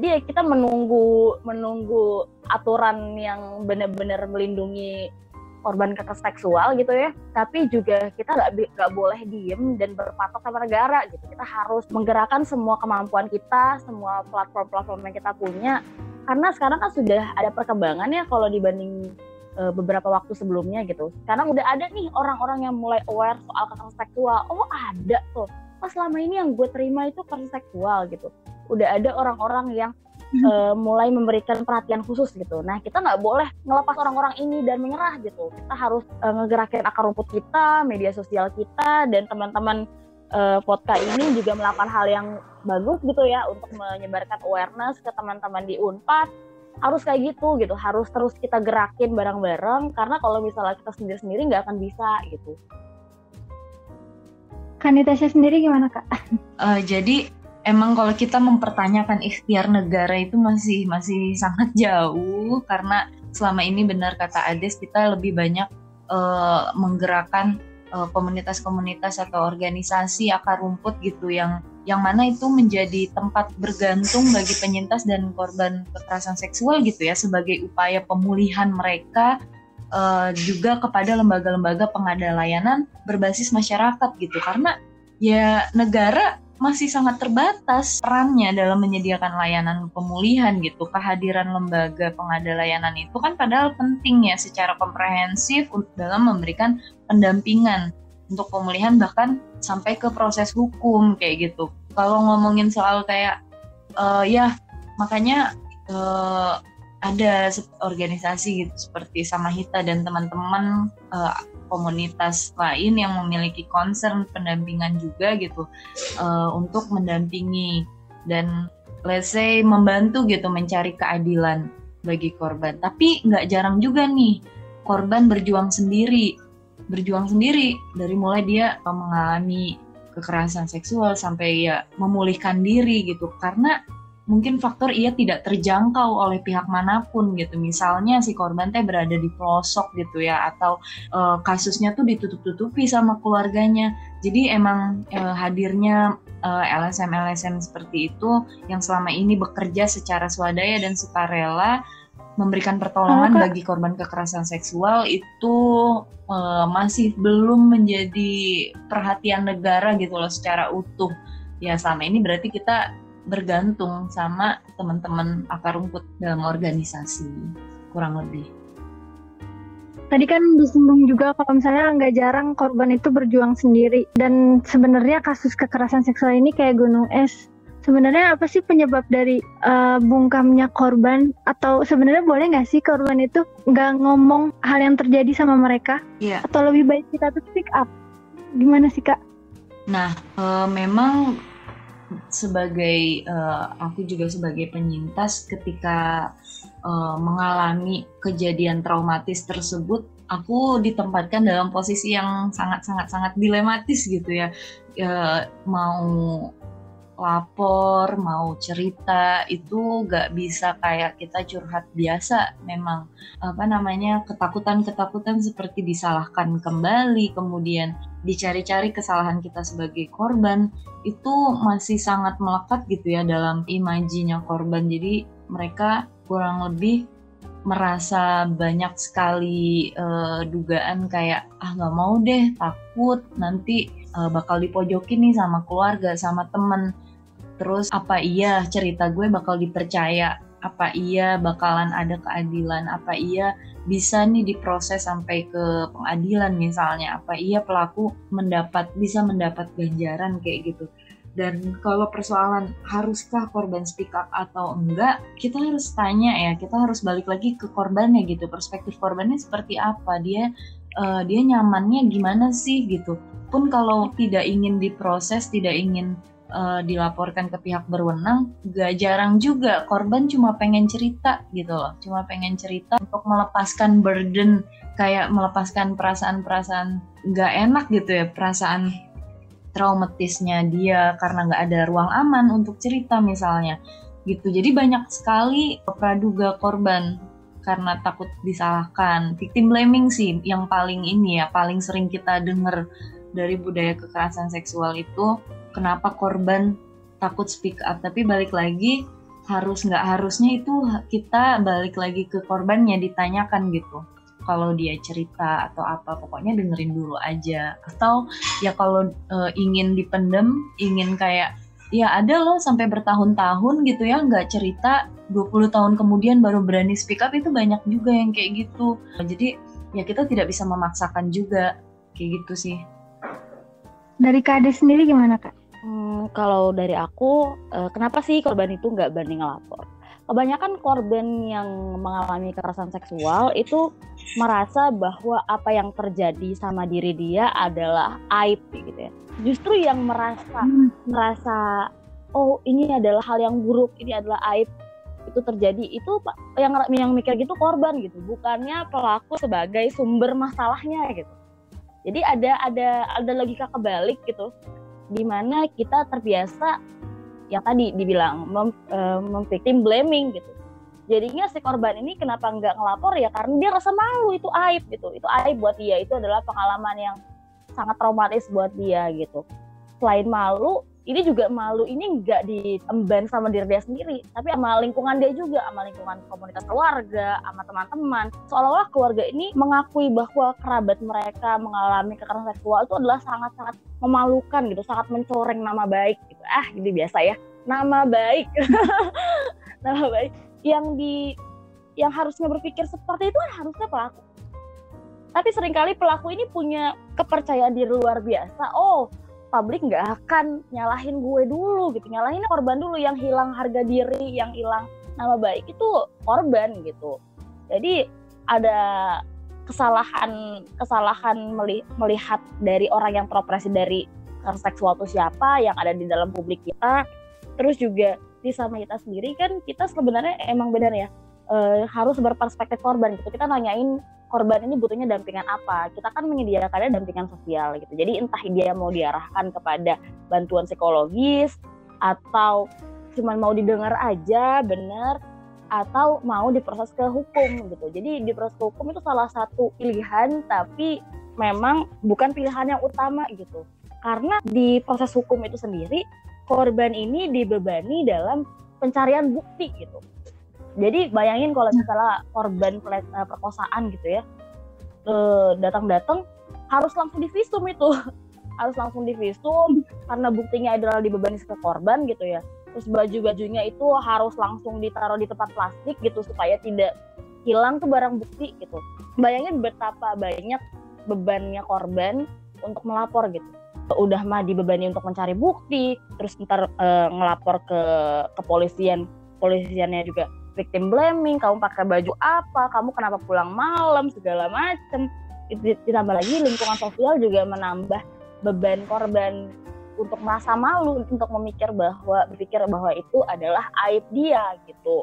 Jadi ya kita menunggu menunggu aturan yang benar-benar melindungi korban kekerasan seksual gitu ya. Tapi juga kita nggak nggak boleh diem dan berpatok sama negara gitu. Kita harus menggerakkan semua kemampuan kita semua platform-platform yang kita punya. Karena sekarang kan sudah ada perkembangan ya kalau dibanding uh, beberapa waktu sebelumnya gitu. Sekarang udah ada nih orang-orang yang mulai aware soal kekerasan seksual oh ada tuh pas selama ini yang gue terima itu kekerasan seksual gitu. Udah ada orang-orang yang uh, mulai memberikan perhatian khusus gitu. Nah kita nggak boleh ngelepas orang-orang ini dan menyerah gitu. Kita harus uh, ngegerakin akar rumput kita, media sosial kita, dan teman-teman uh, podcast ini juga melakukan hal yang bagus gitu ya untuk menyebarkan awareness ke teman-teman di Unpad. Harus kayak gitu gitu. Harus terus kita gerakin bareng-bareng karena kalau misalnya kita sendiri-sendiri nggak akan bisa gitu Kanitasnya sendiri gimana kak? Uh, jadi emang kalau kita mempertanyakan ikhtiar negara itu masih masih sangat [LAUGHS] jauh karena selama ini benar kata Ades kita lebih banyak uh, menggerakkan eh, komunitas-komunitas atau organisasi akar rumput gitu yang yang mana itu menjadi tempat bergantung bagi penyintas dan korban kekerasan seksual gitu ya sebagai upaya pemulihan mereka uh, juga kepada lembaga-lembaga pengada layanan berbasis masyarakat gitu karena ya negara masih sangat terbatas perannya dalam menyediakan layanan pemulihan gitu. Kehadiran lembaga pengada layanan itu kan padahal penting ya secara komprehensif dalam memberikan pendampingan untuk pemulihan bahkan sampai ke proses hukum kayak gitu. Kalau ngomongin soal kayak uh, ya makanya uh, ada organisasi gitu seperti Samahita dan teman-teman uh, komunitas lain yang memiliki concern pendampingan juga gitu uh, untuk mendampingi dan let's say membantu gitu mencari keadilan bagi korban. Tapi nggak jarang juga nih korban berjuang sendiri, berjuang sendiri dari mulai dia mengalami kekerasan seksual sampai ya memulihkan diri gitu karena mungkin faktor ia tidak terjangkau oleh pihak mana pun gitu. Misalnya si korban teh berada di pelosok gitu ya atau uh, kasusnya tuh ditutup-tutupi sama keluarganya. Jadi emang uh, hadirnya eh, LSM-LSM seperti itu yang selama ini bekerja secara swadaya dan sukarela memberikan pertolongan oh, bagi korban kekerasan seksual itu uh, masih belum menjadi perhatian negara gitu loh secara utuh. Ya selama ini berarti kita bergantung sama teman-teman akar rumput dalam organisasi kurang lebih. Tadi kan disinggung juga kalau misalnya nggak jarang korban itu berjuang sendiri dan sebenarnya kasus kekerasan seksual ini kayak gunung es. Sebenarnya apa sih penyebab dari uh, bungkamnya korban atau sebenarnya boleh nggak sih korban itu nggak ngomong hal yang terjadi sama mereka? Iya. Atau lebih baik kita tuh speak up? Gimana sih kak? Nah, uh, memang sebagai uh, aku juga sebagai penyintas ketika uh, mengalami kejadian traumatis tersebut aku ditempatkan dalam posisi yang sangat sangat sangat dilematis gitu ya. Uh, mau lapor, mau cerita itu gak bisa kayak kita curhat biasa. Memang apa namanya ketakutan-ketakutan seperti disalahkan kembali, kemudian dicari-cari kesalahan kita sebagai korban itu masih sangat melekat gitu ya dalam imajinya korban. Jadi mereka kurang lebih merasa banyak sekali uh, dugaan kayak ah nggak mau deh takut nanti uh, bakal dipojokin nih sama keluarga sama temen Terus apa iya cerita gue bakal dipercaya? Apa iya bakalan ada keadilan? Apa iya bisa nih diproses sampai ke pengadilan misalnya? Apa iya pelaku mendapat bisa mendapat ganjaran kayak gitu? Dan kalau persoalan haruskah korban speak up atau enggak, kita harus tanya ya, kita harus balik lagi ke korbannya gitu. Perspektif korbannya seperti apa? Dia uh, dia nyamannya gimana sih gitu. Pun kalau tidak ingin diproses, tidak ingin uh, dilaporkan ke pihak berwenang, gak jarang juga korban cuma pengen cerita gitu loh, cuma pengen cerita untuk melepaskan burden, kayak melepaskan perasaan-perasaan gak enak gitu ya, perasaan traumatisnya dia karena gak ada ruang aman untuk cerita misalnya gitu. Jadi banyak sekali praduga korban karena takut disalahkan. Victim blaming sih yang paling ini ya, paling sering kita dengar dari budaya kekerasan seksual itu kenapa korban takut speak up. Tapi balik lagi harus nggak harusnya itu kita balik lagi ke korbannya ditanyakan gitu. Kalau dia cerita atau apa pokoknya dengerin dulu aja. Atau ya kalau e, ingin dipendem ingin kayak ya ada loh sampai bertahun-tahun gitu ya nggak cerita 20 tahun kemudian baru berani speak up itu banyak juga yang kayak gitu. Jadi ya kita tidak bisa memaksakan juga kayak gitu sih. Dari Kade sendiri gimana kak? Hmm, kalau dari aku, uh, kenapa sih korban itu nggak berani ngelapor? kebanyakan korban yang mengalami kekerasan seksual itu merasa bahwa apa yang terjadi sama diri dia adalah aib gitu ya. Justru yang merasa hmm. merasa oh ini adalah hal yang buruk, ini adalah aib itu terjadi itu yang yang mikir gitu korban gitu, bukannya pelaku sebagai sumber masalahnya gitu. Jadi ada ada ada logika kebalik gitu, di mana kita terbiasa yang tadi dibilang mem, uh, blaming gitu. Jadinya si korban ini kenapa nggak ngelapor? Ya karena dia rasa malu itu aib gitu. Itu aib buat dia. Itu adalah pengalaman yang sangat traumatis buat dia gitu. Selain malu ini juga malu ini nggak diemban sama diri dia sendiri tapi sama lingkungan dia juga sama lingkungan komunitas keluarga sama teman-teman. Seolah-olah keluarga ini mengakui bahwa kerabat mereka mengalami kekerasan seksual itu adalah sangat-sangat memalukan gitu sangat mencoreng nama baik gitu. Ah jadi biasa ya. Nama baik. [LAUGHS] Nama baik. Yang di yang harusnya berpikir seperti itu kan harusnya pelaku. Tapi sering kali pelaku ini punya kepercayaan diri luar biasa. Oh, publik nggak akan nyalahin gue dulu gitu, nyalahin korban dulu yang hilang harga diri, yang hilang nama baik itu korban gitu. Jadi ada kesalahan kesalahan melihat dari orang yang teroperasi dari seksual itu siapa yang ada di dalam publik kita. Terus juga di sama kita sendiri kan kita sebenarnya emang benar ya e, harus berperspektif korban gitu kita nanyain korban ini butuhnya dampingan apa? Kita kan menyediakannya dampingan sosial gitu. Jadi entah dia mau diarahkan kepada bantuan psikologis atau cuman mau didengar aja bener atau mau diproses ke hukum gitu. Jadi diproses ke hukum itu salah satu pilihan tapi memang bukan pilihan yang utama gitu. Karena di proses hukum itu sendiri korban ini dibebani dalam pencarian bukti gitu. Jadi bayangin kalau misalnya korban eh, perkosaan gitu ya, datang-datang harus langsung divisum itu, [LAUGHS] harus langsung divisum karena buktinya adalah dibebani ke korban gitu ya. Terus baju-bajunya itu harus langsung ditaruh di tempat plastik gitu supaya tidak hilang tuh barang bukti gitu. Bayangin betapa banyak bebannya korban untuk melapor gitu udah mah dibebani untuk mencari bukti terus ntar uh, ngelapor ke kepolisian polisiannya juga victim blaming kamu pakai baju apa kamu kenapa pulang malam segala macem. Ditambah lagi lingkungan sosial juga menambah beban korban untuk merasa malu untuk memikir bahwa berpikir bahwa itu adalah aib dia gitu.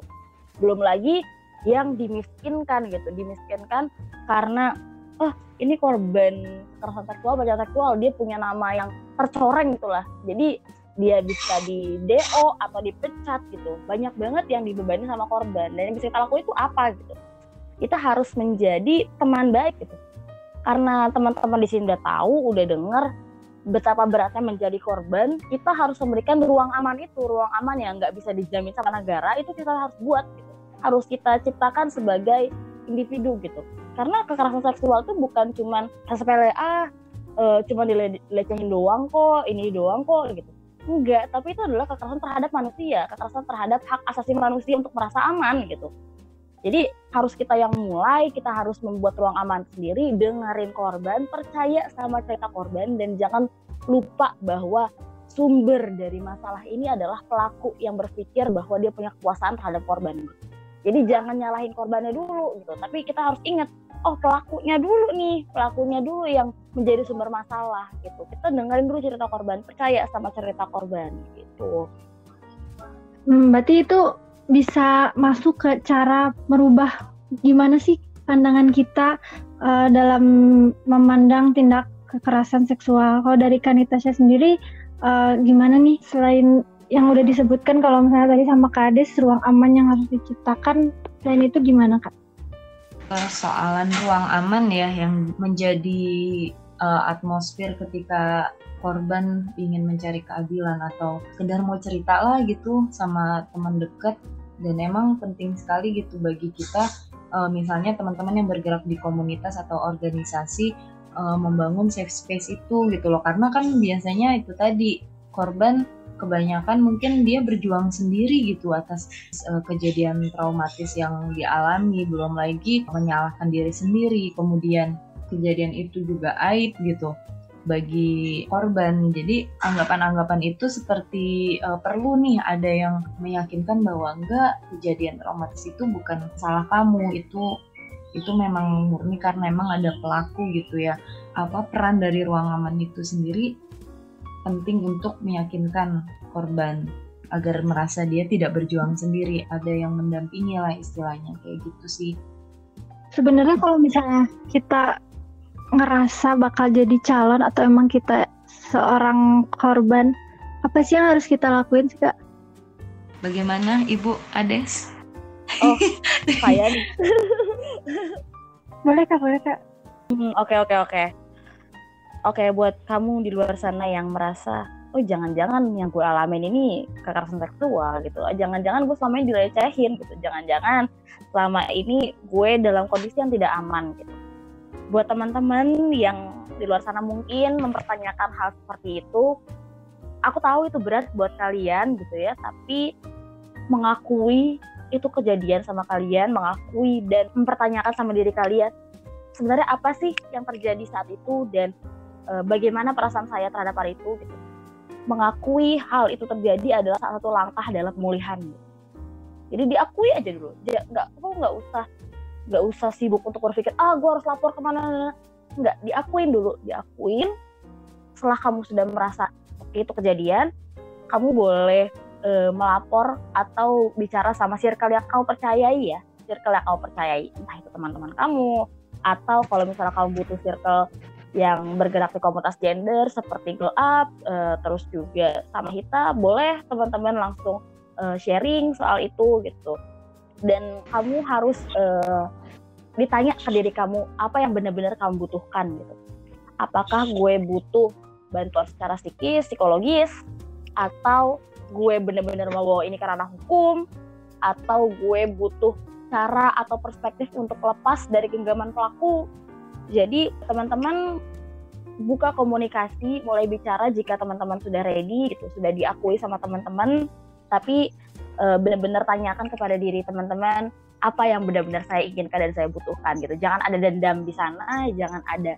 Belum lagi yang dimiskinkan gitu. Dimiskinkan karena oh ini korban kekerasan seksual, pelecehan seksual, dia punya nama yang tercoreng gitulah. Jadi dia bisa di DO atau dipecat gitu. Banyak banget yang dibebani sama korban. Dan yang bisa kita lakukan itu apa gitu. Kita harus menjadi teman baik gitu. Karena teman-teman di sini udah tahu, udah dengar betapa beratnya menjadi korban, kita harus memberikan ruang aman itu, ruang aman yang nggak bisa dijamin sama negara, itu kita harus buat gitu. Harus kita ciptakan sebagai individu gitu karena kekerasan seksual itu bukan cuman sepele ah uh, cuma dilecehin doang kok ini doang kok gitu enggak tapi itu adalah kekerasan terhadap manusia kekerasan terhadap hak asasi manusia untuk merasa aman gitu jadi harus kita yang mulai, kita harus membuat ruang aman sendiri, dengerin korban, percaya sama cerita korban, dan jangan lupa bahwa sumber dari masalah ini adalah pelaku yang berpikir bahwa dia punya kekuasaan terhadap korban. Jadi jangan nyalahin korbannya dulu gitu, tapi kita harus ingat oh pelakunya dulu nih pelakunya dulu yang menjadi sumber masalah gitu. Kita dengerin dulu cerita korban percaya sama cerita korban gitu. Hmm, berarti itu bisa masuk ke cara merubah gimana sih pandangan kita uh, dalam memandang tindak kekerasan seksual. Kalau dari Kanitasya sendiri uh, gimana nih? Selain yang udah disebutkan kalau misalnya tadi sama Kades ruang aman yang harus diciptakan selain itu gimana Kak? Persoalan ruang aman ya yang menjadi uh, atmosfer ketika korban ingin mencari keadilan atau sekedar mau cerita lah gitu sama teman dekat. Dan emang penting sekali gitu bagi kita uh, misalnya teman-teman yang bergerak di komunitas atau organisasi uh, membangun safe space itu gitu loh. Karena kan biasanya itu tadi korban kebanyakan mungkin dia berjuang sendiri gitu atas uh, kejadian traumatis yang dialami belum lagi menyalahkan diri sendiri kemudian kejadian itu juga aib gitu bagi korban. Jadi anggapan-anggapan itu seperti uh, perlu nih ada yang meyakinkan bahwa enggak kejadian traumatis itu bukan salah kamu, itu itu memang murni karena memang ada pelaku gitu ya. Apa peran dari ruang aman itu sendiri penting untuk meyakinkan korban agar merasa dia tidak berjuang sendiri, ada yang mendampingi lah istilahnya kayak gitu sih. Sebenarnya kalau misalnya kita ngerasa bakal jadi calon atau emang kita seorang korban, apa sih yang harus kita lakuin sih kak? Bagaimana Ibu Ades? Oh, [LAUGHS] saya [LAUGHS] boleh kak, boleh kak. Hmm, oke oke oke. Oke buat kamu di luar sana yang merasa oh jangan-jangan yang gue alamin ini kekerasan seksual gitu jangan-jangan gue selama ini dilecehin gitu. Jangan-jangan selama ini gue dalam kondisi yang tidak aman gitu. Buat teman-teman yang di luar sana mungkin mempertanyakan hal seperti itu aku tahu itu berat buat kalian gitu ya. Tapi mengakui itu kejadian sama kalian mengakui dan mempertanyakan sama diri kalian sebenarnya apa sih yang terjadi saat itu dan e, bagaimana perasaan saya terhadap hal itu gitu mengakui hal itu terjadi adalah salah satu langkah dalam pemulihan. Jadi diakui aja dulu. Nggak, aku nggak usah nggak usah sibuk untuk berpikir ah gue harus lapor ke mana. Nggak diakuin dulu, diakuin. Setelah kamu sudah merasa oke itu kejadian, kamu boleh e, melapor atau bicara sama circle yang kamu percayai ya, circle yang kamu percayai, entah itu teman-teman kamu atau kalau misalnya kamu butuh circle yang bergerak di komunitas gender seperti Glow Up, uh, terus juga sama Hita, boleh teman-teman langsung uh, sharing soal itu gitu. Dan kamu harus uh, ditanya ke diri kamu apa yang benar-benar kamu butuhkan gitu. Apakah gue butuh bantuan secara psikis, psikologis, atau gue benar-benar mau bawa ini ke ranah hukum, atau gue butuh cara atau perspektif untuk lepas dari genggaman pelaku jadi teman-teman buka komunikasi, mulai bicara jika teman-teman sudah ready, itu sudah diakui sama teman-teman, tapi e, benar-benar tanyakan kepada diri teman-teman apa yang benar-benar saya inginkan dan saya butuhkan gitu. Jangan ada dendam di sana, jangan ada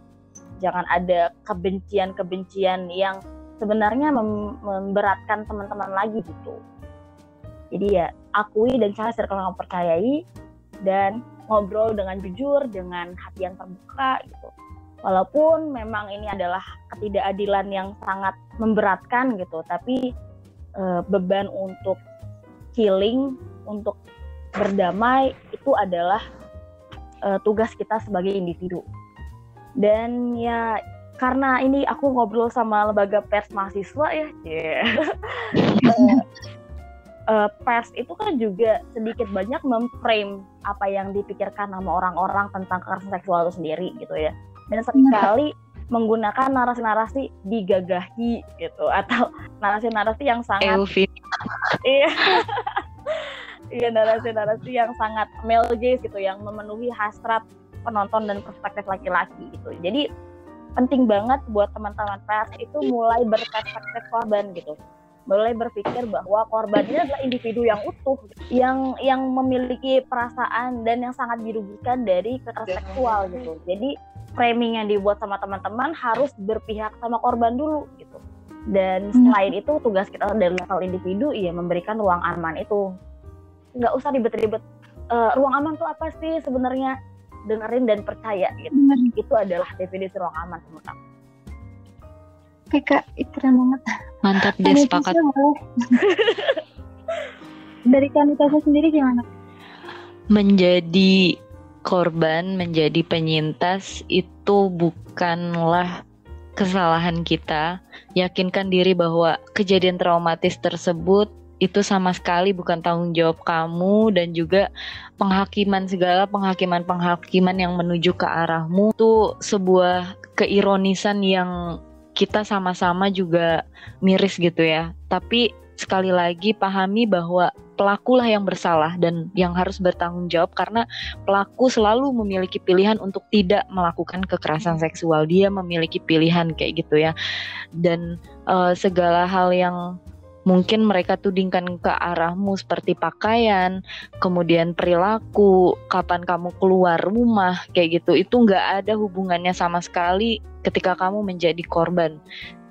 jangan ada kebencian-kebencian yang sebenarnya mem memberatkan teman-teman lagi gitu. Jadi ya akui dan cari circle yang percayai dan ngobrol dengan jujur, dengan hati yang terbuka gitu. Walaupun memang ini adalah ketidakadilan yang sangat memberatkan gitu, tapi e, beban untuk healing, untuk berdamai itu adalah e, tugas kita sebagai individu. Dan ya karena ini aku ngobrol sama lembaga pers mahasiswa ya, [LAUGHS] yeah. [LAUGHS] uh, pers itu kan juga sedikit banyak memframe apa yang dipikirkan sama orang-orang tentang kekerasan seksual itu sendiri gitu ya. Dan sering kali menggunakan narasi-narasi digagahi gitu atau narasi-narasi yang sangat iya. [LAUGHS] Iya narasi-narasi yang sangat male gaze gitu yang memenuhi hasrat penonton dan perspektif laki-laki gitu. Jadi penting banget buat teman-teman pers itu mulai berperspektif korban gitu mulai berpikir bahwa korban ini adalah individu yang utuh, yang yang memiliki perasaan dan yang sangat dirugikan dari kekerasan seksual gitu. Jadi framing yang dibuat sama teman-teman harus berpihak sama korban dulu gitu. Dan hmm. selain itu tugas kita dari level individu ya memberikan ruang aman itu. Nggak usah ribet-ribet. Uh, ruang aman itu apa sih sebenarnya? Dengerin dan percaya gitu. Hmm. Itu adalah definisi ruang aman menurut aku. Oke kak, keren banget. Mantap deh sepakat. Dari kandidatnya sendiri gimana? Menjadi korban, menjadi penyintas itu bukanlah kesalahan kita. Yakinkan diri bahwa kejadian traumatis tersebut itu sama sekali bukan tanggung jawab kamu dan juga penghakiman segala penghakiman-penghakiman yang menuju ke arahmu itu sebuah keironisan yang kita sama-sama juga miris gitu ya. Tapi sekali lagi pahami bahwa pelakulah yang bersalah dan yang harus bertanggung jawab karena pelaku selalu memiliki pilihan untuk tidak melakukan kekerasan seksual. Dia memiliki pilihan kayak gitu ya. Dan uh, segala hal yang mungkin mereka tudingkan ke arahmu seperti pakaian, kemudian perilaku, kapan kamu keluar rumah, kayak gitu. Itu nggak ada hubungannya sama sekali ketika kamu menjadi korban.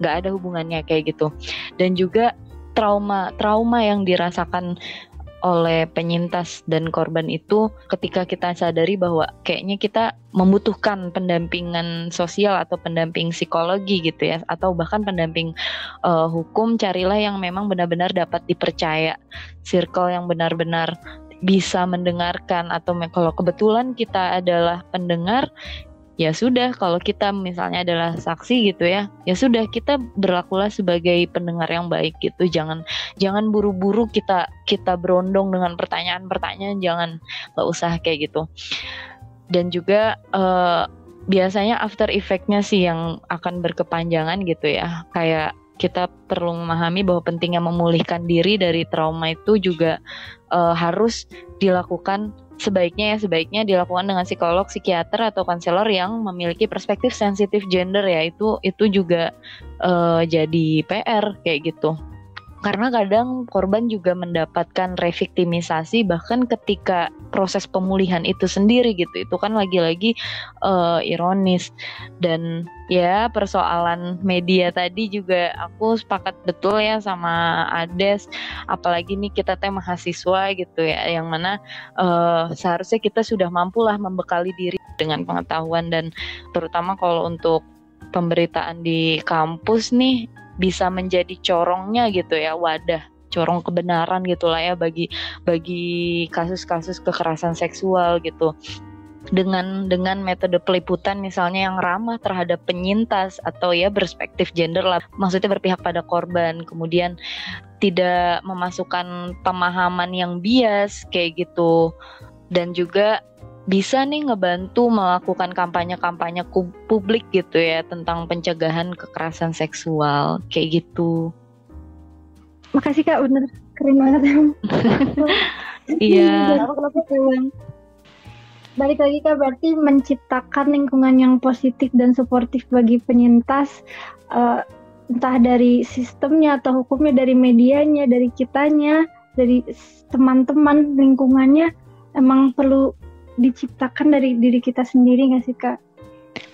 Nggak ada hubungannya kayak gitu. Dan juga trauma trauma yang dirasakan oleh penyintas dan korban itu ketika kita sadari bahwa kayaknya kita membutuhkan pendampingan sosial atau pendamping psikologi gitu ya atau bahkan pendamping uh, hukum carilah yang memang benar-benar dapat dipercaya. Circle yang benar-benar bisa mendengarkan atau kalau kebetulan kita adalah pendengar ya sudah kalau kita misalnya adalah saksi gitu ya ya sudah kita berlakulah sebagai pendengar yang baik gitu. Jangan jangan buru-buru kita kita berondong dengan pertanyaan-pertanyaan jangan nggak usah kayak gitu. Dan juga uh, biasanya after effectnya sih yang akan berkepanjangan gitu ya. Kayak kita perlu memahami bahwa pentingnya memulihkan diri dari trauma itu juga uh, harus dilakukan sebaiknya ya sebaiknya dilakukan dengan psikolog, psikiater atau konselor yang memiliki perspektif sensitif gender ya. Itu itu juga uh, jadi PR kayak gitu karena kadang korban juga mendapatkan reviktimisasi bahkan ketika proses pemulihan itu sendiri gitu. Itu kan lagi-lagi uh, ironis. Dan ya persoalan media tadi juga aku sepakat betul ya sama Ades. Apalagi nih kita teh mahasiswa gitu ya yang mana uh, seharusnya kita sudah mampulah membekali diri dengan pengetahuan. Dan terutama kalau untuk pemberitaan di kampus nih bisa menjadi corongnya gitu ya wadah corong kebenaran gitulah ya bagi bagi kasus-kasus kekerasan seksual gitu. Dengan dengan metode peliputan misalnya yang ramah terhadap penyintas atau ya berspektif gender lah maksudnya berpihak pada korban kemudian tidak memasukkan pemahaman yang bias kayak gitu. Dan juga bisa nih ngebantu melakukan kampanye-kampanye publik gitu ya tentang pencegahan kekerasan seksual kayak gitu. Makasih kak, bener keren banget [LAUGHS] Iya. Balik lagi kak, berarti menciptakan lingkungan yang positif dan suportif bagi penyintas, uh, entah dari sistemnya atau hukumnya, dari medianya, dari kitanya, dari teman-teman lingkungannya, emang perlu diciptakan dari diri kita sendiri nggak sih kak?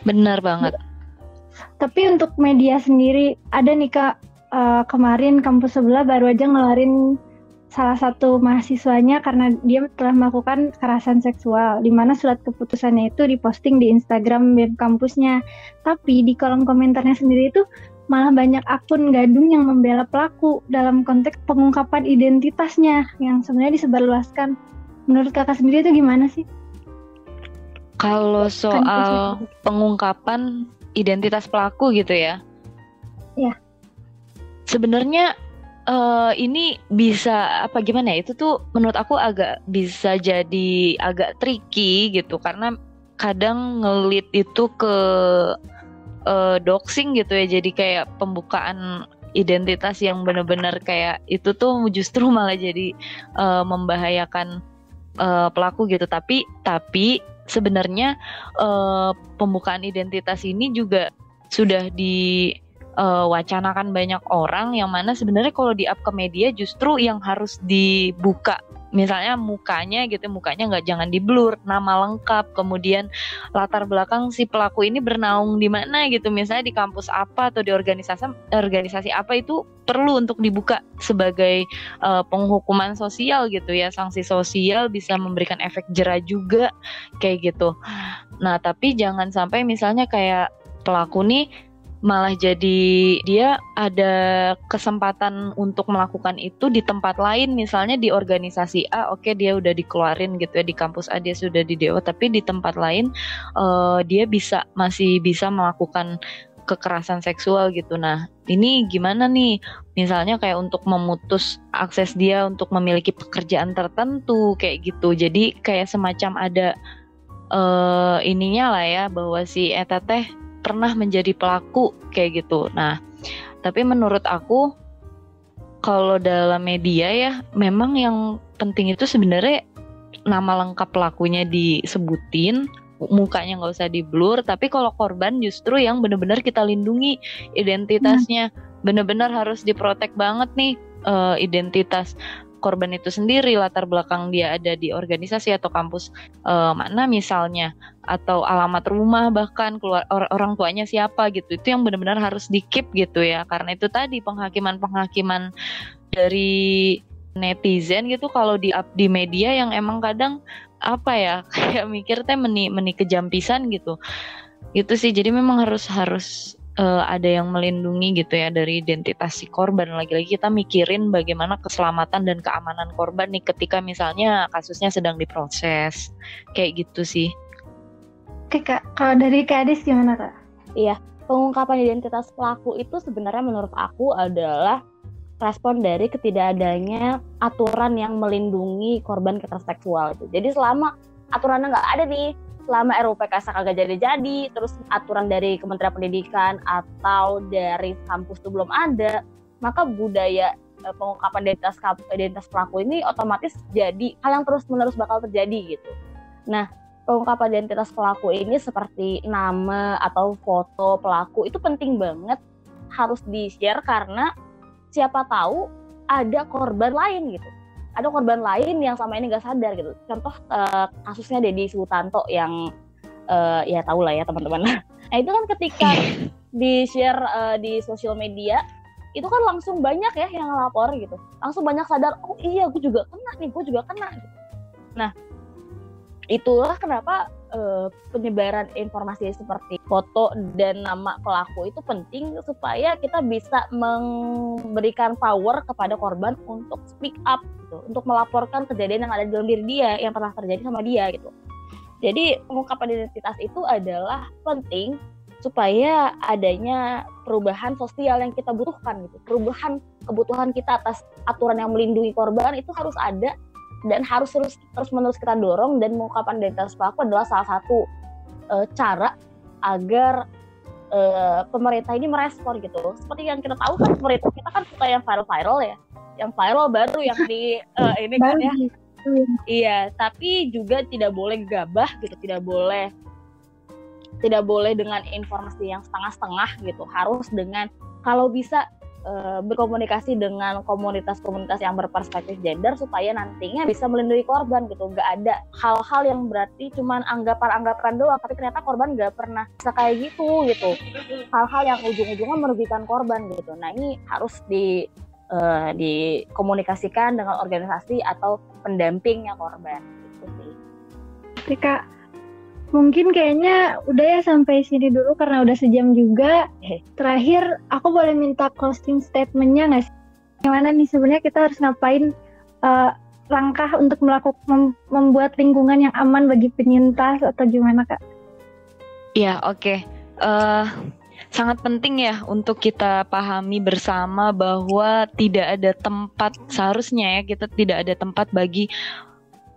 Benar banget. Tapi untuk media sendiri ada nih kak uh, kemarin kampus sebelah baru aja ngelarin salah satu mahasiswanya karena dia telah melakukan kekerasan seksual di mana surat keputusannya itu diposting di Instagram web kampusnya. Tapi di kolom komentarnya sendiri itu malah banyak akun gadung yang membela pelaku dalam konteks pengungkapan identitasnya yang sebenarnya disebarluaskan. Menurut kakak sendiri itu gimana sih? Kalau soal pengungkapan identitas pelaku gitu ya. Ya. Sebenarnya uh, ini bisa apa gimana ya? Itu tuh menurut aku agak bisa jadi agak tricky gitu karena kadang ngelit itu ke uh, doxing gitu ya. Jadi kayak pembukaan identitas yang benar-benar kayak itu tuh justru [LAUGHS] malah jadi uh, membahayakan uh, pelaku gitu. Tapi tapi sebenarnya uh, pembukaan identitas ini juga sudah diwacanakan uh, banyak orang yang mana sebenarnya kalau di up ke media justru yang harus dibuka misalnya mukanya gitu mukanya nggak jangan di blur nama lengkap kemudian latar belakang si pelaku ini bernaung di mana gitu misalnya di kampus apa atau di organisasi organisasi apa itu perlu untuk dibuka sebagai uh, penghukuman sosial gitu ya sanksi sosial bisa memberikan efek jerah juga kayak gitu. Nah tapi jangan sampai misalnya kayak pelaku nih malah jadi dia ada kesempatan untuk melakukan itu di tempat lain misalnya di organisasi A oke okay, dia udah dikeluarin gitu ya di kampus A dia sudah di dewa tapi di tempat lain uh, dia bisa masih bisa melakukan kekerasan seksual gitu. Nah ini gimana nih? Misalnya kayak untuk memutus akses dia untuk memiliki pekerjaan tertentu kayak gitu. Jadi kayak semacam ada uh, ininya lah ya bahwa si eta teh pernah menjadi pelaku kayak gitu. Nah, tapi menurut aku kalau dalam media ya memang yang penting itu sebenarnya nama lengkap pelakunya disebutin, mukanya nggak usah di blur. Tapi kalau korban justru yang benar-benar kita lindungi identitasnya, hmm. benar-benar harus diprotek banget nih uh, identitas korban itu sendiri, latar belakang dia ada di organisasi atau kampus uh, mana misalnya, atau alamat rumah bahkan keluar or, orang tuanya siapa gitu. Itu yang benar-benar harus di keep gitu ya. Karena itu tadi penghakiman-penghakiman dari netizen gitu kalau di up di media yang emang kadang apa ya [LAUGHS] kayak mikir teh meni meni kejampisan gitu. Itu sih jadi memang harus harus uh, ada yang melindungi gitu ya dari identitas si korban. Lagi-lagi kita mikirin bagaimana keselamatan dan keamanan korban nih ketika misalnya kasusnya sedang diproses. Kayak gitu sih. Oke kak, kalau dari Kak Adis gimana kak? Iya, pengungkapan identitas pelaku itu sebenarnya menurut aku adalah respon dari ketidakadanya aturan yang melindungi korban kekerasan seksual itu. Jadi selama aturannya nggak ada nih, selama RUPK kagak jadi-jadi, terus aturan dari Kementerian Pendidikan atau dari kampus itu belum ada, maka budaya e, pengungkapan identitas identitas pelaku ini otomatis jadi hal yang terus-menerus bakal terjadi gitu. Nah, pengungkapan identitas pelaku ini seperti nama atau foto pelaku itu penting banget harus di-share karena siapa tahu ada korban lain gitu ada korban lain yang sama ini gak sadar gitu. Contoh uh, kasusnya Dedi Sutanto yang uh, ya tahu lah ya teman-teman. [LAUGHS] Nah itu kan ketika [LAUGHS] di share uh, di sosial media itu kan langsung banyak ya yang lapor gitu. Langsung banyak sadar, oh iya gue juga kena nih, gue juga kena. Gitu. Nah itulah kenapa uh, penyebaran informasi seperti foto dan nama pelaku itu penting supaya kita bisa memberikan power kepada korban untuk speak up gitu, untuk melaporkan kejadian yang ada di dalam diri dia yang pernah terjadi sama dia gitu. Jadi pengungkapan identitas itu adalah penting supaya adanya perubahan sosial yang kita butuhkan gitu. Perubahan kebutuhan kita atas aturan yang melindungi korban itu harus ada dan harus terus terus menerus kita dorong dan mengungkapkan identitas pelaku adalah salah satu uh, cara agar uh, pemerintah ini merespon gitu. Seperti yang kita tahu kan pemerintah kita kan suka yang viral-viral ya, yang viral baru yang di uh, [LAUGHS] ini kan ya. Iya, tapi juga tidak boleh gabah gitu, tidak boleh tidak boleh dengan informasi yang setengah-setengah gitu. Harus dengan kalau bisa uh, berkomunikasi dengan komunitas-komunitas yang berperspektif gender supaya nantinya bisa melindungi korban gitu. Nggak ada hal-hal yang berarti cuman anggapan-anggapan doang tapi ternyata korban nggak pernah bisa kayak gitu gitu. Hal-hal yang ujung-ujungnya merugikan korban gitu. Nah ini harus di uh, dikomunikasikan dengan organisasi atau pendampingnya korban. Gitu sih. Kak, Mungkin kayaknya udah ya sampai sini dulu karena udah sejam juga. Terakhir, aku boleh minta closing statementnya nggak sih? Gimana nih sebenarnya kita harus ngapain uh, langkah untuk melakukan mem membuat lingkungan yang aman bagi penyintas atau gimana kak? Iya oke. Okay. Uh, eh, sangat penting ya untuk kita pahami bersama bahwa tidak ada tempat seharusnya ya kita tidak ada tempat bagi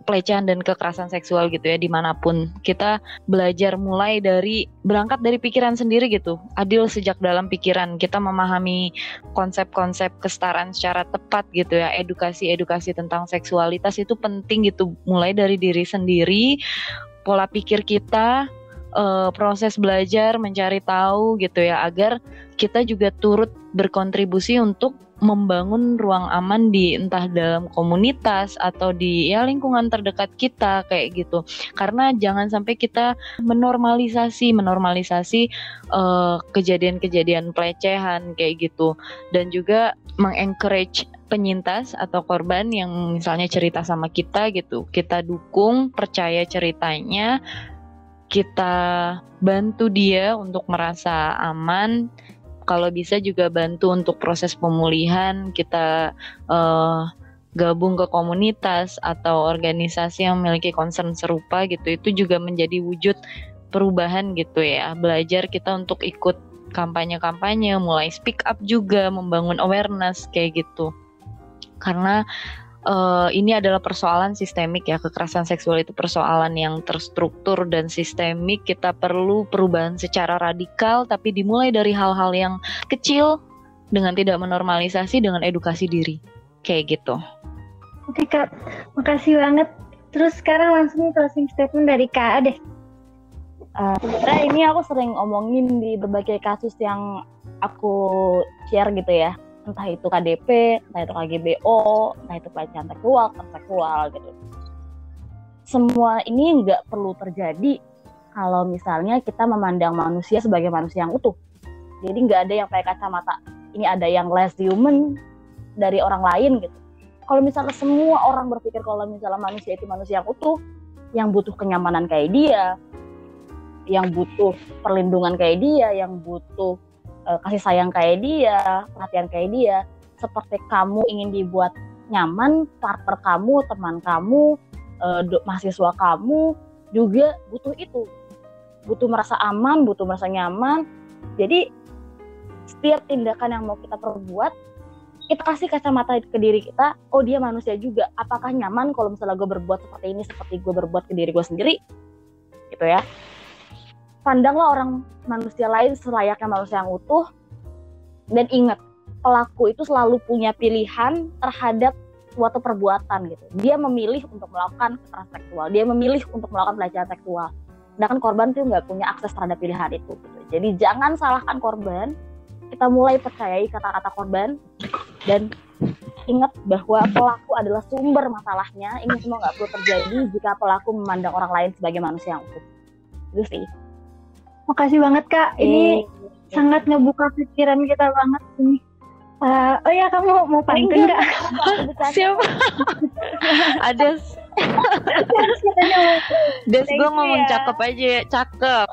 pelecehan dan kekerasan seksual gitu ya di mana pun kita belajar mulai dari berangkat dari pikiran sendiri gitu. Adil sejak dalam pikiran. Kita memahami konsep-konsep kesetaraan secara tepat gitu ya. Edukasi-edukasi tentang seksualitas itu penting gitu. Mulai dari diri sendiri pola pikir kita uh, proses belajar mencari tahu gitu ya agar kita juga turut berkontribusi untuk membangun ruang aman di entah dalam komunitas atau di ya lingkungan terdekat kita kayak gitu. Karena jangan sampai kita menormalisasi menormalisasi kejadian kejadian-kejadian pelecehan kayak gitu. Dan juga mengencourage penyintas atau korban yang misalnya cerita sama kita gitu. Kita dukung percaya ceritanya kita bantu dia untuk merasa aman kalau bisa juga bantu untuk proses pemulihan kita uh, gabung ke komunitas atau organisasi yang memiliki concern serupa gitu. Itu juga menjadi wujud perubahan gitu ya. Belajar kita untuk ikut kampanye-kampanye mulai speak up juga membangun awareness kayak gitu. Karena uh, ini adalah persoalan sistemik ya kekerasan seksual itu persoalan yang terstruktur dan sistemik kita perlu perubahan secara radikal tapi dimulai dari hal-hal yang kecil dengan tidak menormalisasi dengan edukasi diri kayak gitu. Oke kak, makasih banget. Terus sekarang langsung closing statement dari kak deh. Uh, sebenarnya ini aku sering omongin di berbagai kasus yang aku share gitu ya entah itu KDP, entah itu KGBO, entah itu pelecehan seksual, seksual gitu. Semua ini nggak perlu terjadi kalau misalnya kita memandang manusia sebagai manusia yang utuh. Jadi nggak ada yang pakai kacamata ini ada yang less human dari orang lain gitu. Kalau misalnya semua orang berpikir kalau misalnya manusia itu manusia yang utuh, yang butuh kenyamanan kayak dia, yang butuh perlindungan kayak dia, yang butuh uh, kasih sayang kayak dia, perhatian kayak dia, seperti kamu ingin dibuat nyaman, partner kamu, teman kamu, uh, mahasiswa kamu juga butuh itu. Butuh merasa aman, butuh merasa nyaman. Jadi setiap tindakan yang mau kita perbuat, kita kasih kacamata ke diri kita, oh dia manusia juga. Apakah nyaman kalau misalnya gue berbuat seperti ini, seperti gue berbuat ke diri gue sendiri? Gitu ya. Pandanglah orang manusia lain selayaknya manusia yang utuh, dan ingat, pelaku itu selalu punya pilihan terhadap suatu perbuatan gitu. Dia memilih untuk melakukan kekerasan seksual, dia memilih untuk melakukan pelecehan seksual. Sedangkan korban tuh nggak punya akses terhadap pilihan itu. Gitu. Jadi jangan salahkan korban, kita mulai percayai kata-kata korban dan ingat bahwa pelaku adalah sumber masalahnya. Ini semua nggak perlu terjadi jika pelaku memandang orang lain sebagai manusia yang utuh. Itu sih. Makasih banget kak. Ini eh, sangat ngebuka pikiran kita banget ini. Uh, oh ya kamu mau pantun nggak? [LAUGHS] Siapa? Ada. Des gue ngomong ya. cakep aja, ya. cakep.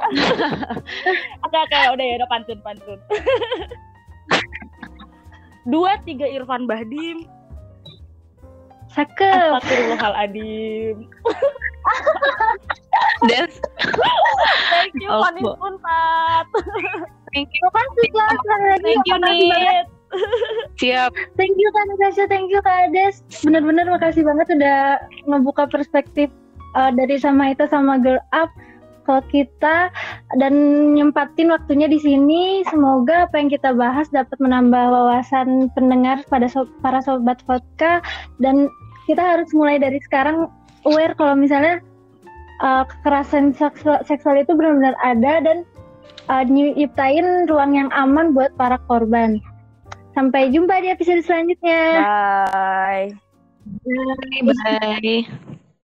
[LAUGHS] oke oke udah ya udah pantun pantun. [LAUGHS] Dua tiga Irfan Bahdim. Cakep. Astagfirullahaladzim. Des. Thank you, Panis Puntat. Thank you sudah lagi. Thank you, Nit. Siap. Thank you Kak Natasha, thank you Kak Ades. Bener-bener makasih banget udah ngebuka perspektif uh, dari sama itu sama Girl Up ke kita dan nyempatin waktunya di sini. Semoga apa yang kita bahas dapat menambah wawasan pendengar pada so para sobat vodka dan kita harus mulai dari sekarang aware kalau misalnya uh, kekerasan seksual, seksual itu benar-benar ada dan uh, nyiptain ruang yang aman buat para korban. Sampai jumpa di episode selanjutnya. Bye. Bye. Bye.